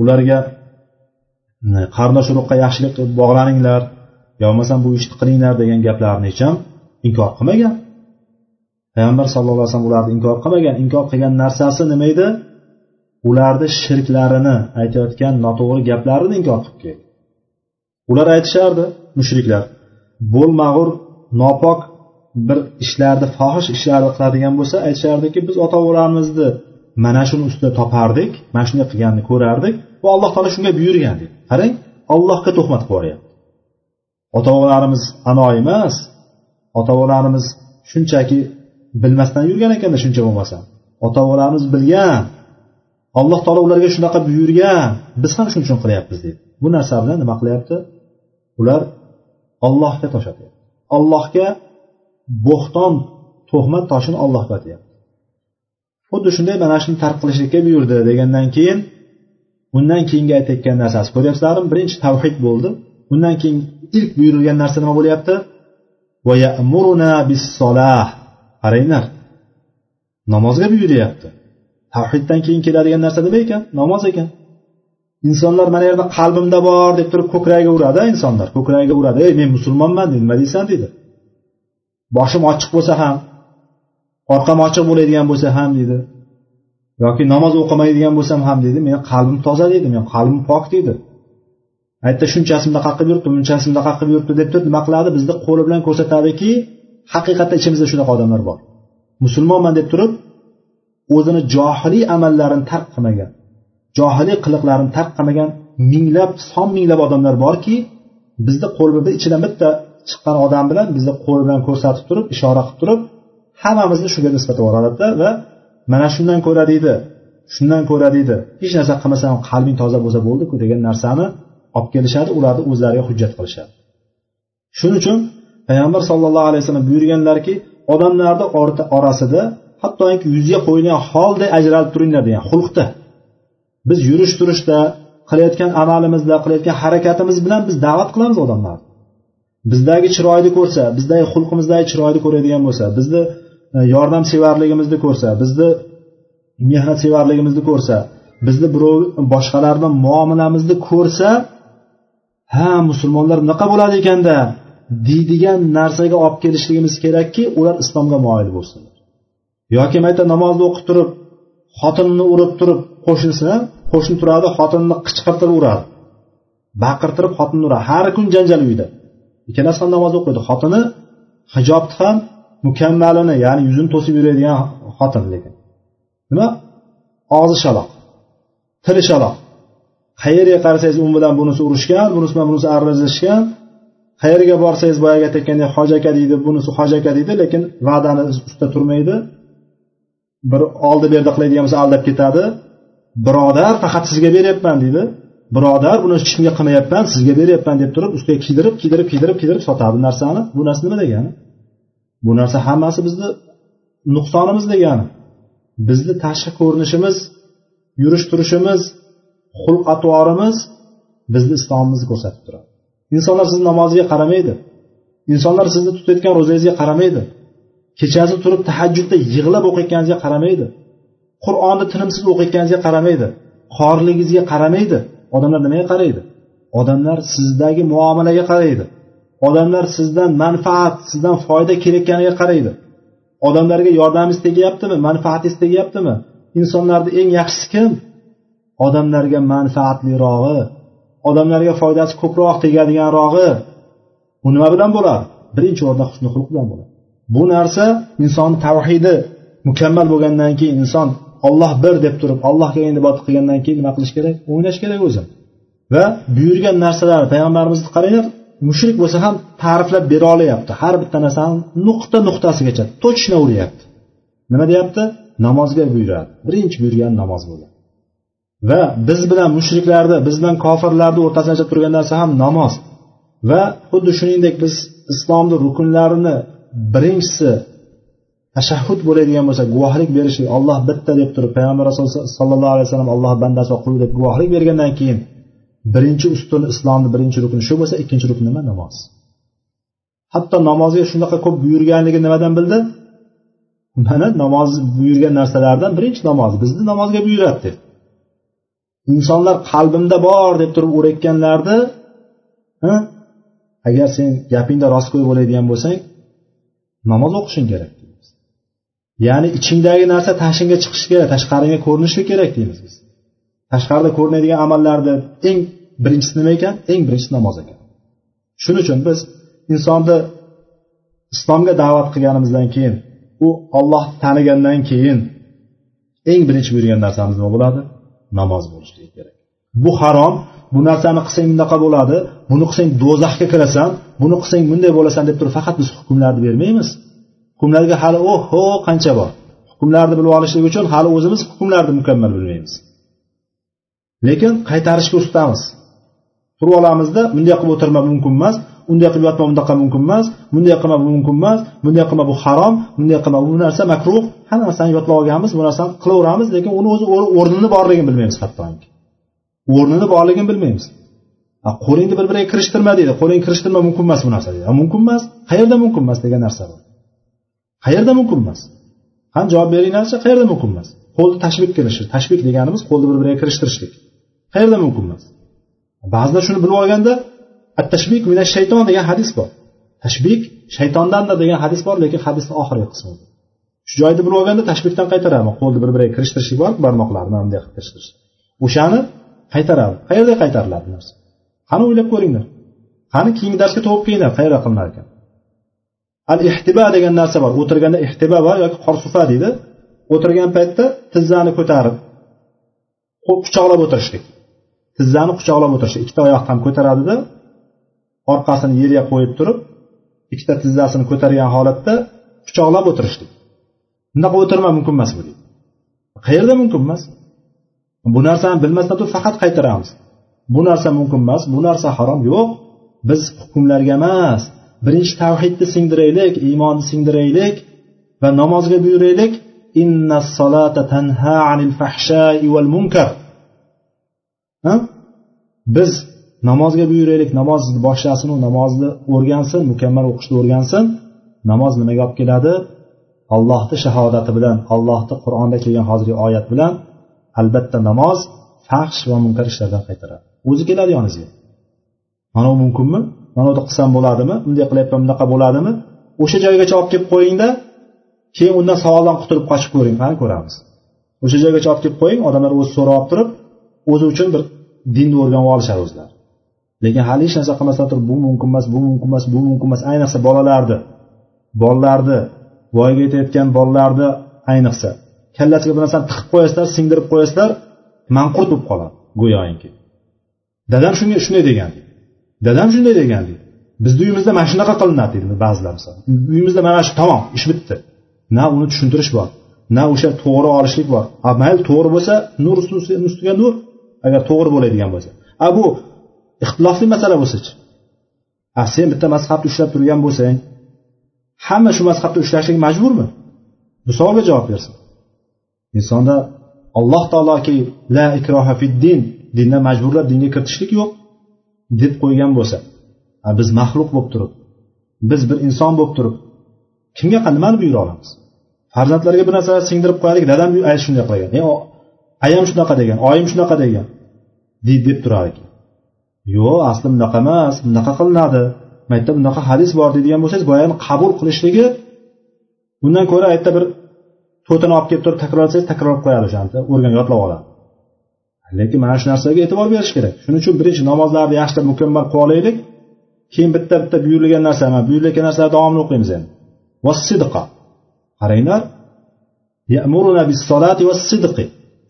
ularga hm, qarindosh urug'qa yaxshilik qilib bog'laninglar yo bo'lmasam bu ishni qilinglar degan gaplarni hech ham inkor qilmagan. Payg'ambar sallallohu alayhi vasallam ularni inkor qilmagan. Inkor qilgan narsasi nima edi? Ularni shirklarini aytayotgan noto'g'ri gaplarini inkor qilib keldi. Ular aytishardi mushriklar bo'lmag'ur nopok bir ishlarni fohish ishlarni qiladigan bo'lsa aytishardiki biz ota bobolarimizni mana shuni ustida topardik mana shunday qilganini ko'rardik va alloh taolo shunga buyurgan deydi qarang allohga tuhmat qilib yuboryapti ota bobolarimiz ano emas ota bobolarimiz shunchaki bilmasdan yurgan ekanda shuncha bo'lmasa. Ota bobolarimiz bilgan alloh taolo ularga shunaqa buyurgan. Biz ham shuning uchun qilyapmiz deydi bu narsa bilan nima qilyapti? Ular ollohga toshatyapti. Allohga bo'xton tuhmat toshini ollohga otyapti xuddi shunday mana shuni tark qilishlikka buyurdi degandan keyin undan keyingi aytayotgan narsasi ko'ryapsizlarmi birinchi tavhid bo'ldi. Undan keyin ilk buyurilgan narsa nima bo'lyapti? Qaranglar namozga buyuryapti. Tavhiddan keyin keladigan narsa nima ekan? Namoz ekan. Insonlar mana yerda qalbimda bor deb turib ko'kragiga uradi insonlar ko'kragiga uradi ey men musulmonman deydi nima deysan? deydi. Boshim ochiq bo'lsa ham orqam ochiq bo'ladigan bo'lsa ham deydi. Yoki namoz o'qimaydigan bo'lsam ham deydi. Meni qalbim toza deydi. Meni qalbim pok deydi. Aytdi shunchasi bunaqa qilib yuribdi bunchasi bunaqa qilib yuribdi deb turib nima qiladi? Bizni qo'li bilan ko'rsatadiki haqiqatda ichimizda shunaqa odamlar bor. Musulmonman deb turib o'zini johiliy amallarini tark qilmagan. Johiliy qiliqlarini tark qilmagan minglab son minglab odamlar borki bizni qo'limizni ichidan bitta chiqqan odam bilan bizni qo'l bilan ko'rsatib turib ishora qilib turib hammamizni shunga nisbatan yuboradida va mana shundan ko'ra deydi shundan ko'ra deydi hech narsa qilmasam qalbing toza bo'lsa bo'ldiku degan narsani olib kelishadi ularni o'zlariga hujjat qilishadi. Shuning uchun payg'ambar sallallohu alayhi vasallam buyurganlarki odamlarni orasida hattoki yuzga qo'yilgan holday ajralib turinglar degan xulqda biz yurish turishda qilayotgan amalimizda qilayotgan harakatimiz bilan biz da'vat qilamiz odamlarni bizdagi chiroyni ko'rsa bizdagi xulqimizdagi chiroyni ko'radigan bo'lsa bizni e, yordamsevarligimizni ko'rsa bizni mehnatsevarligimizni ko'rsa bizni birov boshqalar bilan muomalamizni ko'rsa ha musulmonlar bunaqa bo'ladi ekanda deydigan narsaga olib kelishligimiz kerakki ular islomga moyil bo'lsinlar. Yoki mayta namozni o'qib turib xotinini urib turib qo'shnisi qo'shni turadi xotinini qichqirtirib uradi. Baqirtirib xotinni uradi. Har kun janjal uyda ikkalasi ham namoz o'qiydi. Xotini hijobni ham mukammalini ya'ni yuzini to'sib yuradigan xotin lekin. Nima og'zi shaloq tili shaloq. Qayerga qarasangiz u bilan bunisi urushgan bunisi bilan bunisi aralashishgan qayerga borsangiz boyagi aytayotgandek hoji aka deydi bunisi hoji aka deydi lekin va'dani ustida turmaydi. Bir oldi berdi qiladigan bo'lsa aldab ketadi. Birodar faqat sizga beryapman deydi. Birodar buni hech kimga qilmayapman sizga beryapman deb turib ustiga kiydirib kiydirib kiydirib kiydirib sotadi bu narsani. Bu narsa nima degani? Bu narsa hammasi bizni nuqsonimiz degani. Bizni tashqi ko'rinishimiz yurish turishimiz xulq atvorimiz bizni islomimizni ko'rsatib turadi. Insonlar sizni namozingizga qaramaydi. Insonlar sizni tutayotgan ro'zangizga qaramaydi. Kechasi turib tahajjudda yig'lab o'qiyotganingizga qaramaydi. Qur'onni tinimsiz o'qiyotganingizga qaramaydi. Xorligingizga qaramaydi. Odamlar nimaga qaraydi? Odamlar sizdagi muomalaga qaraydi. Odamlar sizdan manfaat sizdan foyda kelayotganiga qaraydi. Odamlarga yordamingiz tegyaptimi? Manfaatingiz tegyaptimi? Insonlarni eng yaxshisi kim? Odamlarga manfaatlirog'i odamlarga foydasi ko'proq tegadiganrog'i bu nima bilan bo'ladi birinchi o'rinda husni xulq bilan bo'ladi. Bu narsa inson tavhidi mukammal bo'lgandan keyin inson olloh bir deb turib allohga ibodat qilgandan keyin nima qilish kerak? O'ynash kerak o'zi. Va buyurgan narsalarni payg'ambarimizni qaranglar mushrik bo'lsa ham ta'riflab bera olyapti. Har bitta narsani nuqta nuqtasigacha точно uryapti. Nima deyapti? Namozga buyuradi. Birinchi buyurgan namoz bo'ldi. Va biz bilan mushriklarni biz bilan kofirlarni o'rtasida turgan narsa ham namoz. Va xuddi shuningdek biz islomni rukunlarini birinchisi tashahhud bo'ladigan bo'lsa guvohlik berishlik olloh bitta deb turib payg'ambar sallallohu sollallohu alayhi vasallam alloh bandasi va deb guvohlik bergandan keyin birinchi ustun islomni birinchi rukni shu bo'lsa ikkinchi rukni nima? Namoz. Hatto namozga shunaqa ko'p buyurganligi nimadan bildi mana namoz buyurgan narsalardan birinchi namoz bizni namozga buyuradi deb. Insonlar qalbimda bor deb turib o'rayotganlarni agar sen gapingda rostgo'y bo'ladigan bo'lsang namoz o'qishing kerak deymiz. Ya'ni ichingdagi narsa tashingga chiqishi kerak tashqariga ko'rinishi kerak deymiz biz. Tashqarida ko'rinadigan amallarni eng birinchisi nima ekan? Eng birinchisi namoz ekan. Shuning uchun biz insonni islomga da'vat qilganimizdan keyin u olloh tanigandan keyin eng birinchi buyurgan narsamiz nima bo'ladi? Namoz bo'lishligi kerak. Bu harom bu narsani qilsang bunaqa bo'ladi buni qilsang do'zaxga kirasan buni qilsang bunday bo'lasan deb turib faqat biz hukmlarni bermaymiz. Hukmlarga hali oho qancha bor? Hukmlarni bilib olishlik uchun hali o'zimiz hukmlarni mukammal bilmaymiz. Lekin qaytarishga ustamiz turib olamizda bunday qilib o'tirma mumkin emas unday qilib yotma bunaqa mumkin emas bunday qilma bu mumkin emas bunday qilma bu harom bunday qilma bu narsa makruh. Hamma narsani yodlab olganmiz bu narsani qilaveramiz lekin uni o'zi o'rnini borligini bilmaymiz hattoki. O'rnini borligini bilmaymiz. Qo'lingni bir biriga kirishtirma deydi. Qo'lingni kirishtirma mumkin emas bu narsa deydi. Mumkin emas. Qayerda mumkin emas degan narsa bor qayerda mumkin emas? Qani javob beringlarchi qayerda mumkin emas? Qo'lni tashbik kirishi tashbik deganimiz qo'lni bir biriga kirishtirishlik. Qayerda mumkin emas? Ba'zilar shuni bilib olganda at tashbik mina shayton degan hadis bor. Tashbik shaytondandir degan hadis bor lekin hadisni oxirgi qismi shu joyni bilib olganda tashbikdan qaytaradi qo'lni bir biriga kirishtirishlik bor barmoqlarni bunday qilib kirishtirish o'shani qaytaradi. Qayerda qaytariladi narsa? Qani o'ylab ko'ringlar. Qani keyingi darsga to'g'ib kelinglar qayerda qilinar ekan? Al ihtiba degan narsa bor. O'tirganda ihtiba bor yoki qorsufa deydi. O'tirgan paytda tizzani ko'tarib quchoqlab o'tirishlik. Tizzani quchoqlab o'tirish ikkita oyoqni ham ko'taradida orqasini yerga qo'yib turib ikkita tizzasini ko'targan holatda quchoqlab o'tirishlik. Bunaqa o'tirma mumkin emas bu deydi. Qayerda mumkin emas? Bu narsani bilmasdan turib faqat qaytaramiz. Bu narsa mumkin emas bu narsa harom. Yo'q biz hukmlarga emas. Birinchi tavhidni singdiraylik iymonni singdiraylik va namozga buyuraylik. Inna solata tanha anil fahshai val munkar. Biz namozga buyuraylik namoz boshlasin u namozni o'rgansin mukammal o'qishni o'rgansin. Namoz nimaga olib keladi? Allohni shahodati bilan allohni qur'onda kelgan hozirgi oyat bilan albatta namoz fahsh va munkar ishlardan qaytaradi. O'zi keladi yoningizga. Mana bu mumkinmi? Mana bu qilsam bo'ladimi? Bunday qilyapman bunaqa bo'ladimi? O'sha joygacha olib kelib qo'yingda keyin undan savoldan qutulib qochib ko'ring qani ko'ramiz. O'sha joygacha olib kelib qo'ying odamlar o'zi so'rab olib turib o'zi uchun bir dinni o'rganib olishadi o'zlari. Lekin hali hech narsa qilmasdan turib bu mumkin emas bu mumkin emas bu mumkin emas ayniqsa bolalarni bolalarni voyaga yetayotgan bolalarni ayniqsa kallasiga bir narsani tiqib qo'yasizlar singdirib qo'yasizlar manqurt bo'lib qoladi go'yoki. Dadam shunga shunday degan dadam shunday degan deydi bizni uyimizda mana shunaqa qilinadi deydi ba'zilar misol. Uyimizda mana shu tamom ish bitdi. Na uni tushuntirish bor na o'sha to'g'ri olishlik bor. A mayli to'g'ri bo'lsa nur ustiga nur agar to'g'ri bo'ladigan bo'lsa. A bu ixtilofli masala bo'lsachi a sen bitta mazhabni ushlab turgan bo'lsang hamma shu mazhabda ushlashga majburmi? Bu savolga javob bersin. Insonda alloh taoloki la ikroha fid din dindan majburlab dinga kiritishlik yo'q deb qo'ygan bo'lsa a biz maxluq bo'lib turib biz bir inson bo'lib turib kimga nimani buyura olamiz? Farzandlarga bir narsalar singdirib qo'yaylik dadam shunday qilgan e, ayam shunaqa degan oyim shunaqa degan deb turar ekan yo'q asli bunaqa emas bunaqa qilinadi. Mayerda bunaqa hadis bor deydigan bo'lsangiz boyani qabul qilishligi bundan ko'ra ayerda bir to'rtini olib kelib turib takrorlasangiz takrorlab qo'yadi o'shani o'rganib yodlab oladi. Lekin mana shu narsaga e'tibor berish kerak. Shuning uchun birinchi namozlarni yaxshilab mukammal qilib olaylik. Keyin bitta bitta buyurilgan narsa buyurilayotgan narsalarni davomli o'qiymiz endi. Vassidqa qaranglar.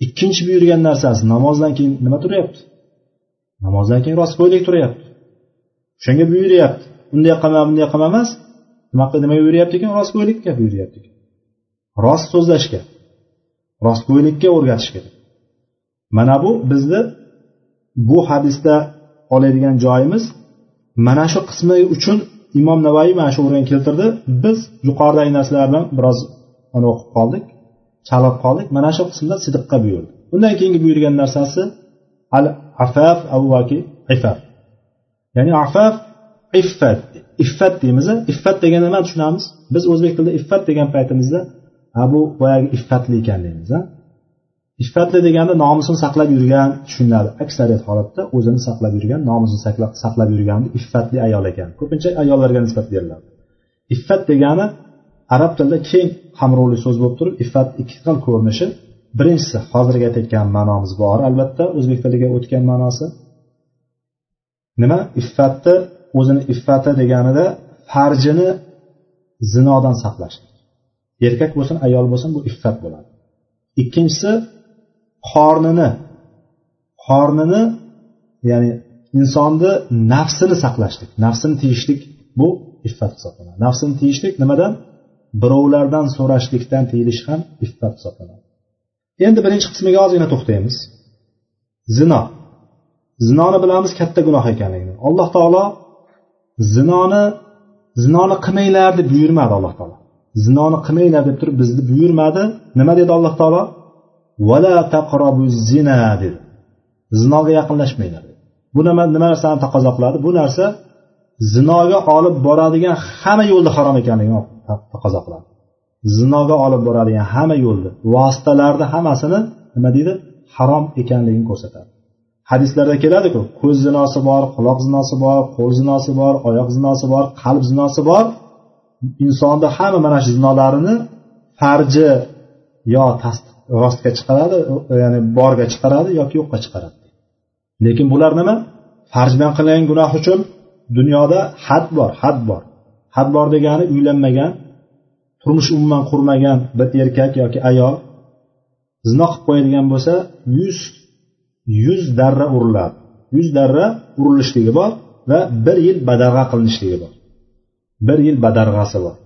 Ikkinchi buyurgan narsasi namozdan keyin nima turyapti? Namozdan keyin rostgo'ylik turyapti. O'shanga buyuryapti. Unday qilma bunday qilma emas. Nima nimaga buyuryapti ekan? Rostgo'ylikka buyuryapti ekan. Rost so'zlashga rostgo'ylikka o'rgatish kerak mana bu bizni bu hadisda oladigan joyimiz. Mana shu qismi uchun imom navoiy mana shu o'ringa keltirdi. Biz yuqoridagi narsalar bilan biroz o'qib qoldik chalib qoldik. Mana shu qismda sidiqqa buyurdi. Undan keyingi buyurgan narsasi al afaf avvaki ifaf ya'ni afaf iffat iffat deymiz iffat deganda nima tushunamiz? Biz o'zbek tilida iffat degan paytimizda ha bu boyagi iffatli ekan deymiz iffatli deganda nomusini saqlab yurgan tushuniladi aksariyat holatda o'zini saqlab yurgan nomusini saqlab yurgan iffatli ayol ekan. Ko'pincha ayollarga nisbat beriladi. Iffat degani arab tilida keng qamrovli so'z bo'lib turib iffat ikki xil ko'rinishi. Birinchisi hozirgi aytayotgan ma'nomiz bor albatta o'zbek tiliga o'tgan ma'nosi. Nima? Iffatni o'zini iffati deganida farjini zinodan saqlash. Erkak bo'lsin ayol bo'lsin bu iffat bo'ladi. Ikkinchisi qornini qornini ya'ni insonni nafsini saqlashlik. Nafsini tiyishlik bu iffat hisoblanadi. Nafsini tiyishlik nimadan? Birovlardan so'rashlikdan tiyilish ham iffat hisoblanadi. Endi birinchi qismiga ozgina to'xtaymiz. Zino. Zinoni bilamiz katta gunoh ekanligini. Alloh taolo zinoni zinoni qilmanglar deb buyurmadi alloh taolo. Zinoni qilmanglar deb turib bizni buyurmadi. Nima dedi alloh taolo? Vala taqrobu zina dedi. Zinoga yaqinlashmanglar bu nima nima narsani taqozo qiladi bu narsa zinoga olib boradigan hamma yo'lni harom ekanligini taqozo qiladi zinoga olib boradigan hamma yo'lni vositalarni hammasini nima deydi? Harom ekanligini ko'rsatadi. Hadislarda keladiku ko'z zinosi bor quloq zinosi bor qo'l zinosi bor oyoq zinosi bor qalb zinosi bor. Insonni hamma mana shu zinolarini farji yo rostga chiqaradi ya'ni borga chiqaradi yoki yo'qqa chiqaradi. Lekin bular nima? Farj bilan qilgan gunoh uchun dunyoda had bor had bor. Had bor degani uylanmagan turmush umuman qurmagan bir erkak yoki ayol zino qilib qo'yadigan bo'lsa yuz yuz darra uriladi. Yuz darra urilishligi bor va bir yil badarg'a qilinishligi bor. Bir yil badarg'asi bor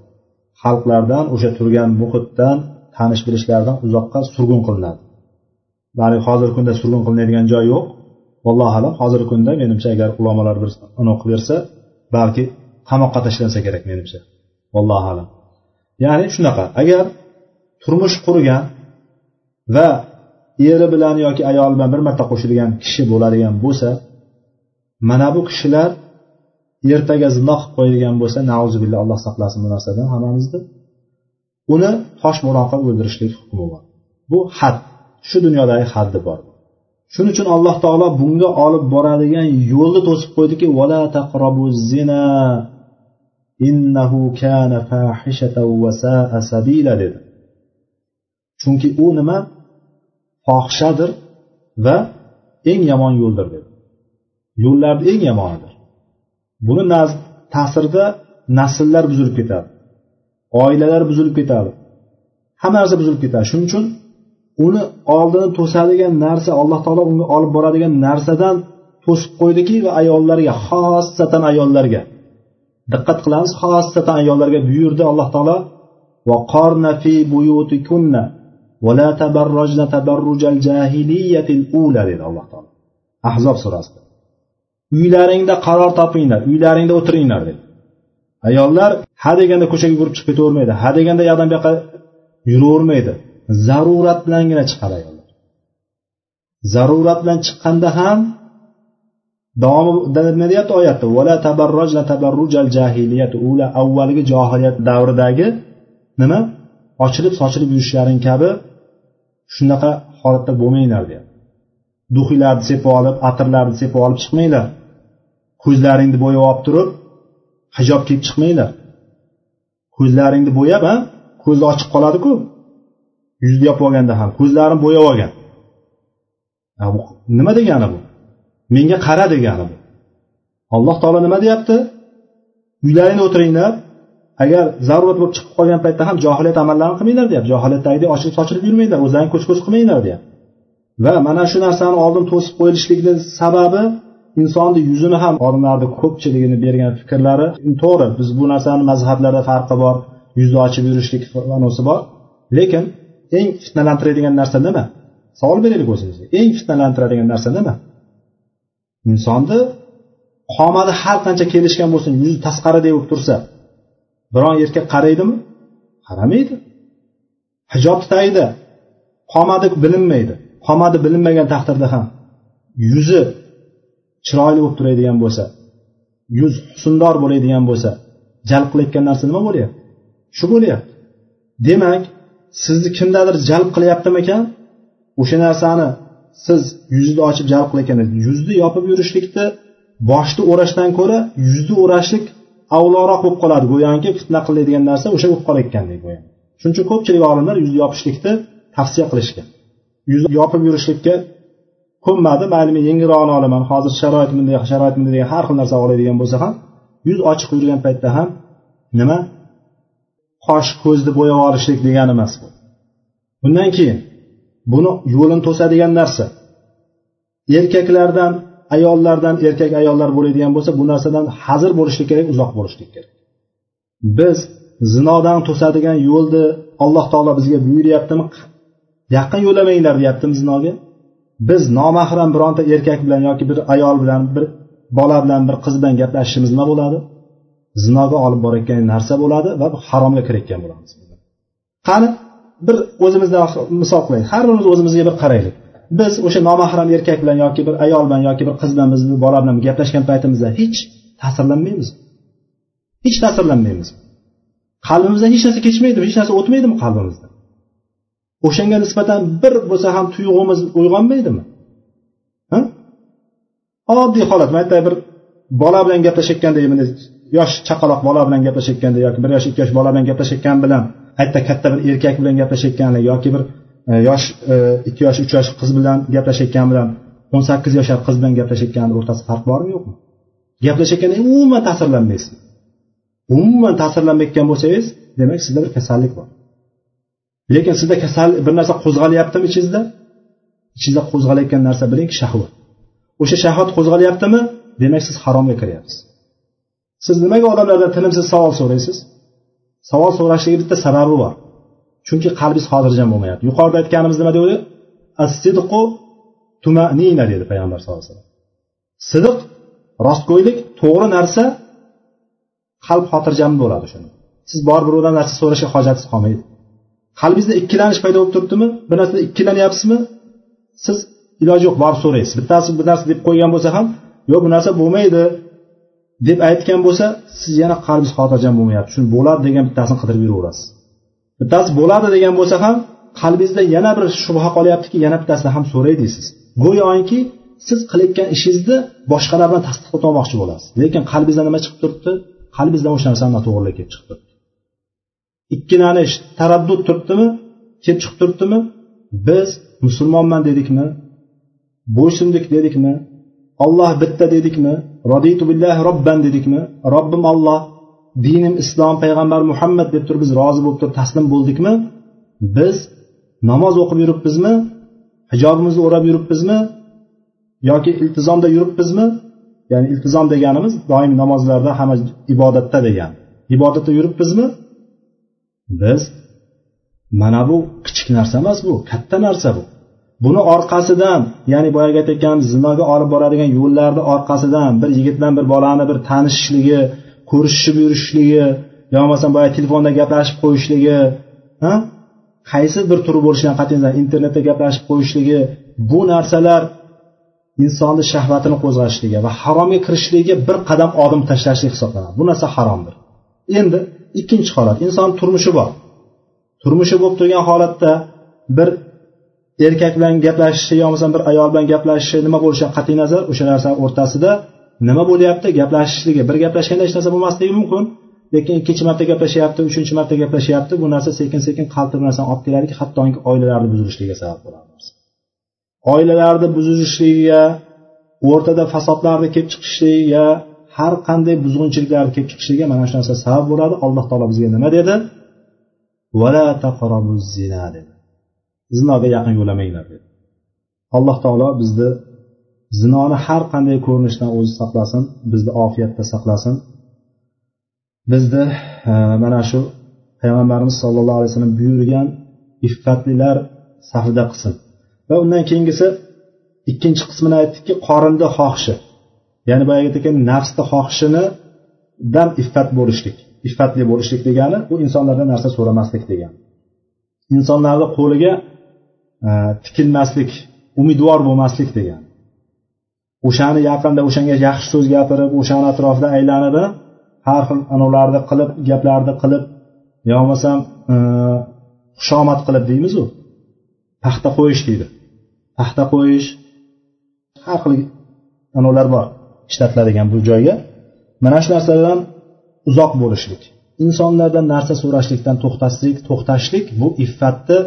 xalqlardan o'sha turgan muhitdan tanish bilishlaridan uzoqqa surgun qilinadi. Ya'ni hozirgi kunda surgun qilinadigan joy yo'q. Allohu alam hozirgi kunda menimcha agar ulamolar bir anavi qilib bersa balki qamoqqa tashlansa kerak menimcha. Allohu alam. Ya'ni shunaqa agar turmush qurgan va eri bilan yoki ayoli bilan bir marta qo'shilgan kishi bo'ladigan bo'lsa mana bu kishilar ertaga zino qilib qo'yadigan bo'lsa nauzubillah alloh saqlasin bu narsadan hammamizni uni tosh qilib o'ldirishlik hukmi bor. Bu had shu dunyodagi haddi bor. Shuning uchun alloh taolo bunga olib boradigan yo'lni to'sib qo'ydiki vala taqrobu zina innahu kana fahishatan va sa'a sabila dedi. Chunki u nima? Fohishadir va eng yomon yo'ldir dedi. Yo'llarni eng yomonidir. buni ta'sirida nasllar buzilib ketadi oilalar buzilib ketadi hamma narsa buzilib ketadi shuning uchun uni oldini to'sadigan narsa alloh taolo unga olib boradigan narsadan to'sib qo'ydiki va ayollarga xossatan ayollarga diqqat qilamiz xossatan ayollarga buyurdi alloh taolo وقرن في بيوتكن ولا تبرجن تبرج الجاهلية الأولى dedi alloh taolo ahzob surasida Uylaringda qaror topinglar uylaringda o'tiringlar dedi. Ayollar ha deganda ko'chaga yugurib chiqib ketavermaydi ha deganda u yoqdan bu yoqqa yuravermaydi. Zarurat bilangina chiqadi ayollar. Zarurat bilan chiqqanda ham davomida nima deyapti oyatda? Vala tabarrojna tabarrujal jahiliyat ula avvalgi johiliyat davridagi nima? Ochilib sochilib yurishlaring kabi shunaqa holatda bo'lmanglar deyapti. Duxiylarni sepib olib atirlarni sepib olib chiqmanglar. Ko'zlaringni bo'yab olib turib hijob kiyib chiqmanglar. Ko'zlaringni bo'yab a ko'zi ochiq qoladiku. Yuzni yopib olganda ham ko'zlarini bo'yab olgan. Nima degani bu? Menga qara degani bu. Alloh taolo nima deyapti? Uylaringda o'tiringlar. Agar zarurat bo'lib chiqib qolgan paytda ham johiliyat amallarini qilmanglar deyapti. Johiliyatdagidek ochilib sochilib yurmanglar o'zlaring ko'ch ko'ch qilmanglar deyapti. Va mana shu narsani oldin to'sib qo'yilishlikni sababi insonni yuzini ham olimlarni ko'pchiligini bergan fikrlari. To'g'ri biz bu narsani mazhablarda farqi bor yuzni ochib yurishlik anisi bor. Lekin eng fitnalantiradigan narsa nima? Savol beraylik o'zimizga eng fitnalantiradigan narsa nima? Insonni qomati har qancha kelishgan bo'lsin yuzi tasqariday bo'lib tursa biron erkak qaraydimi? Qaramaydi. Hijob tagida qomati bilinmaydi. Qomati bilinmagan taqdirda ham yuzi chiroyli bo'lib turadigan bo'lsa yuz husndor bo'ladigan bo'lsa jalb qilayotgan narsa nima bo'lyapti? Shu bo'lyapti. Demak sizni kimdadir jalb qilyaptimikan? O'sha narsani siz yuzni ochib jalb qilayotgan yuzni yopib yurishlikni boshni o'rashdan ko'ra yuzni o'rashlik avloroq bo'lib qoladi. Go'yoki fitna qiladigan narsa o'sha bo'lib qolayotgandek go'yo shuning uchun ko'pchilik olimlar yuzni yopishlikni tavsiya qilishgan. Yuzni yopib yurishlikka ko'nmadi mayli men yengilrog'ini olaman. Hozir sharoit bunday sharoit bunday degan har xil narsa oladigan bo'lsa ham yuz ochiq yurgan paytda ham nima? Qosh ko'zni bo'yab olishlik degani emas bu. Bundan keyin buni yo'lini to'sadigan narsa erkaklardan ayollardan erkak ayollar bo'ladigan bo'lsa bu narsadan hazir bo'lishlik kerak uzoq bo'lishlik kerak. Biz zinodan to'sadigan yo'lni alloh taolo bizga buyuryaptimi? Yaqin yo'lamanglar deyaptimi zinoga biz nomahram bironta erkak bilan yoki bir ayol bilan bir bola bilan bir qiz bilan gaplashishimiz nima bo'ladi? Zinoga olib borayotgan narsa bo'ladi va haromga kirayotgan bo'lamiz. Qani bir o'zimizdan misol qilaylik har birimiz o'zimizga bir qaraylik. Biz o'sha nomahram erkak bilan yoki bir ayol bilan yoki bir qiz bilan bizni bola bilan gaplashgan paytimizda hech ta'sirlanmaymiz. Hech ta'sirlanmaymiz. Qalbimizdan hech narsa kechmaydimi hech narsa o'tmaydimi qalbimizdan o'shanga nisbatan bir bo'lsa ham tuyg'umiz uyg'onmaydimi? Oddiy holat. Man aytay bir bola bilan gaplashayotganda yosh chaqaloq bola bilan gaplashayotganda yoki bir yosh ikki yosh bola bilan gaplashayotgan bilan aytda katta bir erkak bilan gaplashayotganda yoki bir e, yosh e, ikki yosh uch yosh qiz bilan gaplashayotgan bilan o'n sakkiz yashar qiz bilan gaplashayotgani o'rtasida farq bormi yo'qmi? Gaplashayotganda umuman ta'sirlanmaysiz. Umuman ta'sirlanmayotgan bo'lsangiz demak sizda bir kasallik bor. Lekin sizda kasal bir narsa qo'zg'alyaptimi ichingizda? Ichingizda qo'zg'alayotgan narsa biling shahvat. O'sha shahvat qo'zg'alyaptimi? Demak siz haromga kiryapsiz. Siz nimaga odamlardan tinimsiz savol so'raysiz? Savol so'rashlikni bitta sababi bor. Chunki qalbingiz xotirjam bo'lmayapti. Yuqorida aytganimiz nima dedi assidqu tumanina dedi payg'ambar sallallohu alayhi vasallam. Sidiq rostgo'ylik to'g'ri narsa qalb xotirjam bo'ladi shuni. Siz borib birovdan narsa so'rashga hojatingiz qolmaydi. Qalbingizda ikkilanish paydo bo'lib turibdimi? Bir narsada ikkilanyapsizmi? Siz iloji yo'q borib so'raysiz. Bittasi bir narsa deb qo'ygan bo'lsa ham yo'q bu narsa bo'lmaydi deb aytgan bo'lsa siz yana qalbingiz xotirjam bo'lmayapti. Shuni bo'ladi degan bittasini qidirib yuraverasiz. Bittasi bo'ladi degan bo'lsa ham qalbingizda yana bir shubha qolyaptiki yana bittasini ham so'ray deysiz go'yoki siz qilayotgan ishingizni boshqalar bilan tasdiqlab olmoqchi bo'lasiz. Lekin qalbingizda nima chiqib turibdi? Qalbingizdan o'sha narsani noto'g'rilik kelib chiqib turibdi. Ikkilanib taraddud turibdimi kelib chiqib turibdimi? Biz musulmonman dedikmi? Bo'ysundik dedikmi? Olloh bitta dedikmi? Roditu billahi robban dedikmi? Robbim olloh dinim islom payg'ambar muhammad deb turib biz rozi bo'lib turib taslim bo'ldikmi? Biz namoz o'qib yuribmizmi? Hijobimizni o'rab yuribmizmi? Yoki iltizomda yuribmizmi? Ya'ni iltizom deganimiz doim namozlarda hamma ibodatda degan. Ibodatda yuribmizmi? Biz mana bu kichik narsa emas bu katta narsa bu. Buni orqasidan ya'ni boyagi aytayotganimiz zinoga olib boradigan yo'llarni orqasidan bir yigit bilan bir bolani bir tanishishligi ko'rishib yurishligi yo bo'lmasam boya telefonda gaplashib qo'yishligi qaysi bir turi bo'lishidan qat'iy nazar internetda gaplashib qo'yishligi bu narsalar insonni shahvatini qo'zg'ashligi va haromga kirishligiga bir qadam odim tashlashlik hisoblanadi. Bu narsa haromdir. Endi ikkinchi holat. Inson turmushi bor. Turmushi bo'lib turgan holatda bir erkak bilan gaplashishi yo bo'lmasam bir ayol bilan gaplashishi nima bo'lishidan qat'iy nazar. O'sha narsa o'rtasida nima bo'lyapti? Gaplashishligi bir gaplashganda hech narsa bo'lmasligi mumkin. Lekin ikkinchi marta gaplashyapti uchinchi marta gaplashyapti bu narsa sekin sekin qaltir narsani olib keladiki hattoki oilalarni buzilishligiga sabab bo'ladi. Oilalarni buzilishligiga o'rtada fasodlarni kelib chiqishligiga har qanday buzg'unchiliklarni kelib chiqishiga mana shu narsa sabab bo'ladi alloh taolo bizga nima dedi? Zina dedi. Zinoga yaqin yo'lamanglar dedi. Alloh taolo bizni zinoni har qanday ko'rinishdan o'zi saqlasin bizni ofiyatda saqlasin. Bizni e, mana shu payg'ambarimiz sollallohu alayhi vasallam buyurgan iffatlilar safida qilsin. Va undan keyingisi ikkinchi qismini aytdikki qorinni xohishi. Ya'ni boyagi aytgan nafsni xohishinidan iffat bo'lishlik iffatli bo'lishlik degani bu insonlardan narsa so'ramaslik degani. Insonlarni qo'liga e, tikilmaslik umidvor bo'lmaslik degani. O'shani yaqinda o'shanga yaxshi so'z gapirib o'shani atrofida aylanib har xil anavlarni qilib gaplarni qilib yo bo'lmasam e, xushomad qilib deymizu. Paxta qo'yish deydi. Paxta qo'yish har xil anavlar bor. Ishlatiladigan bu joyga mana shu narsalardan uzoq bo'lishlik insonlardan narsa so'rashlikdan to'xtashlik to'xtashlik bu iffatni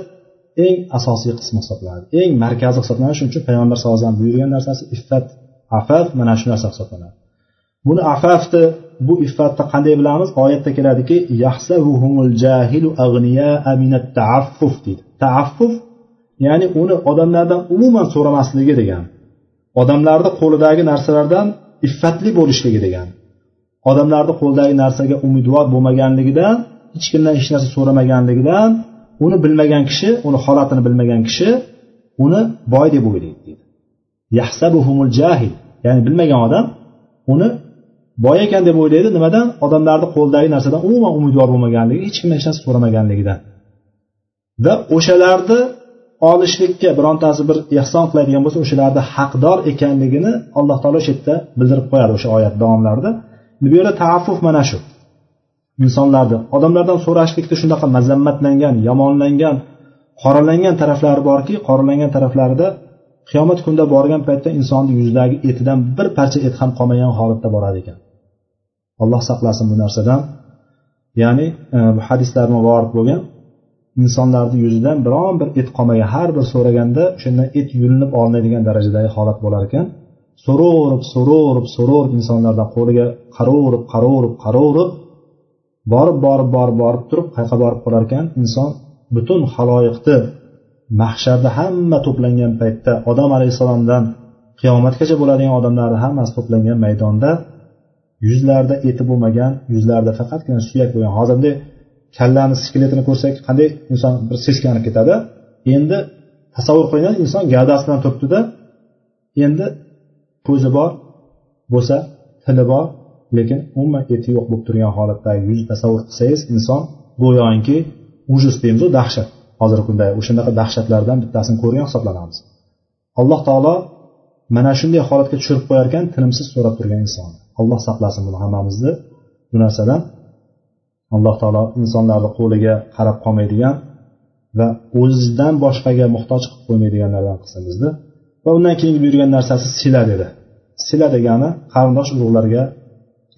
eng asosiy qismi hisoblanadi. Eng markaziy hisoblanadi. Shuning uchun payg'ambar sallallohu alayhi vasallam buyurgan narsasi iffat afaf mana shu narsa hisoblanadi. Buni afafni bu iffatni qanday bilamiz? Oyatda keladiki taaffuf deydi. Taaffuf ya'ni uni odamlardan umuman so'ramasligi degan odamlarni qo'lidagi narsalardan iffatli bo'lishligi degan odamlarni qo'lidagi narsaga umidvor bo'lmaganligidan hech kimdan hech narsa so'ramaganligidan uni bilmagan kishi uni holatini bilmagan kishi uni boy deb o'ylaydi deydi. Yahsabuhumul jahil ya'ni bilmagan odam uni boy ekan deb o'ylaydi. Nimadan? Odamlarni qo'lidagi narsadan umuman umidvor bo'lmaganligi hech kimdan hech narsa so'ramaganligidan. Va o'shalarni olishlikka birontasi bir ehson qiladigan bo'lsa o'shalarni haqdor ekanligini alloh taolo shu yerda bildirib qo'yadi o'sha oyat davomlarida. Bu yerda taaffuf mana shu. Insonlarni odamlardan so'rashlikda shunaqa mazammatlangan yomonlangan qoralangan taraflari borki qoralangan taraflarida qiyomat kunida borgan paytda insonni yuzidagi etidan bir parcha et ham qolmagan holatda boradi ekan. Alloh saqlasin bu narsadan. Ya'ni e, hadislar muborak bo'lgan. Insonlarni yuzidan biron bir et qolmagan har bir so'raganda o'shandan et yulinib olinadigan darajadagi holat bo'lar ekan. So'raverib so'raverib so'raverib insonlardan qo'liga qaraverib qaraverib qaraverib borib borib borib borib turib qayerqa borib qolar ekan inson butun haloyiqni mahsharda hamma to'plangan paytda odam alayhissalomdan qiyomatgacha bo'ladigan odamlarni hammasi to'plangan maydonda yuzlarida eti bo'lmagan yuzlarida faqatgina suyak bo'lgan. Hozir bunday kallani skeletini ko'rsak qanday inson bir seskanib ketadi? Endi tasavvur qilinglar inson gavdasidan turibdida endi ko'zi bor bo'lsa tili bor lekin umuman eti yo'q bo'lib turgan holatdagi yuzni tasavvur qilsangiz inson go'yoki ujus deymizu dahshat. Hozirgi kunda o'shanaqa dahshatlardan bittasini ko'rgan hisoblanamiz. Alloh taolo mana shunday holatga tushirib qo'yar ekan tinimsiz so'rab turgan inson. Alloh saqlasin buni hammamizni. Bu narsadan alloh taolo insonlarni qo'liga qarab qolmaydigan va o'zidan boshqaga muhtoj qilib qo'ymaydiganlardan qilsin bizni. Va undan keyingi buyurgan narsasi sila dedi. Sila degani qarindosh urug'larga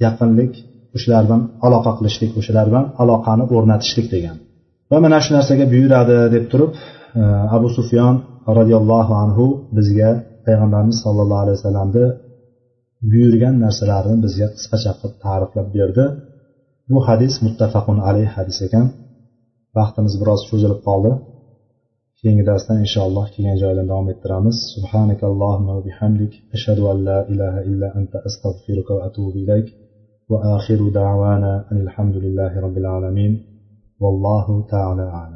yaqinlik o'shalar bilan aloqa qilishlik o'shalar bilan aloqani o'rnatishlik degan. Va mana shu narsaga buyuradi deb turib e, abu sufyon roziyallohu anhu bizga payg'ambarimiz sollallohu alayhi vasallamni buyurgan narsalarini bizga qisqacha qilib ta'riflab berdi. bu hadis muttafaqun alayh hadis ekan. Vaqtimiz biroz cho'zilib qoldi. Keyingi darsdan inshaalloh kelgan joyidan davom ettiramiz. Subhanakallohumma bihamdik. Ashhadu an la ilaha illa anta astag'firuka va atubu ilayk. Va axiru da'vana alhamdulillahi robbil alamin. Vallohu taala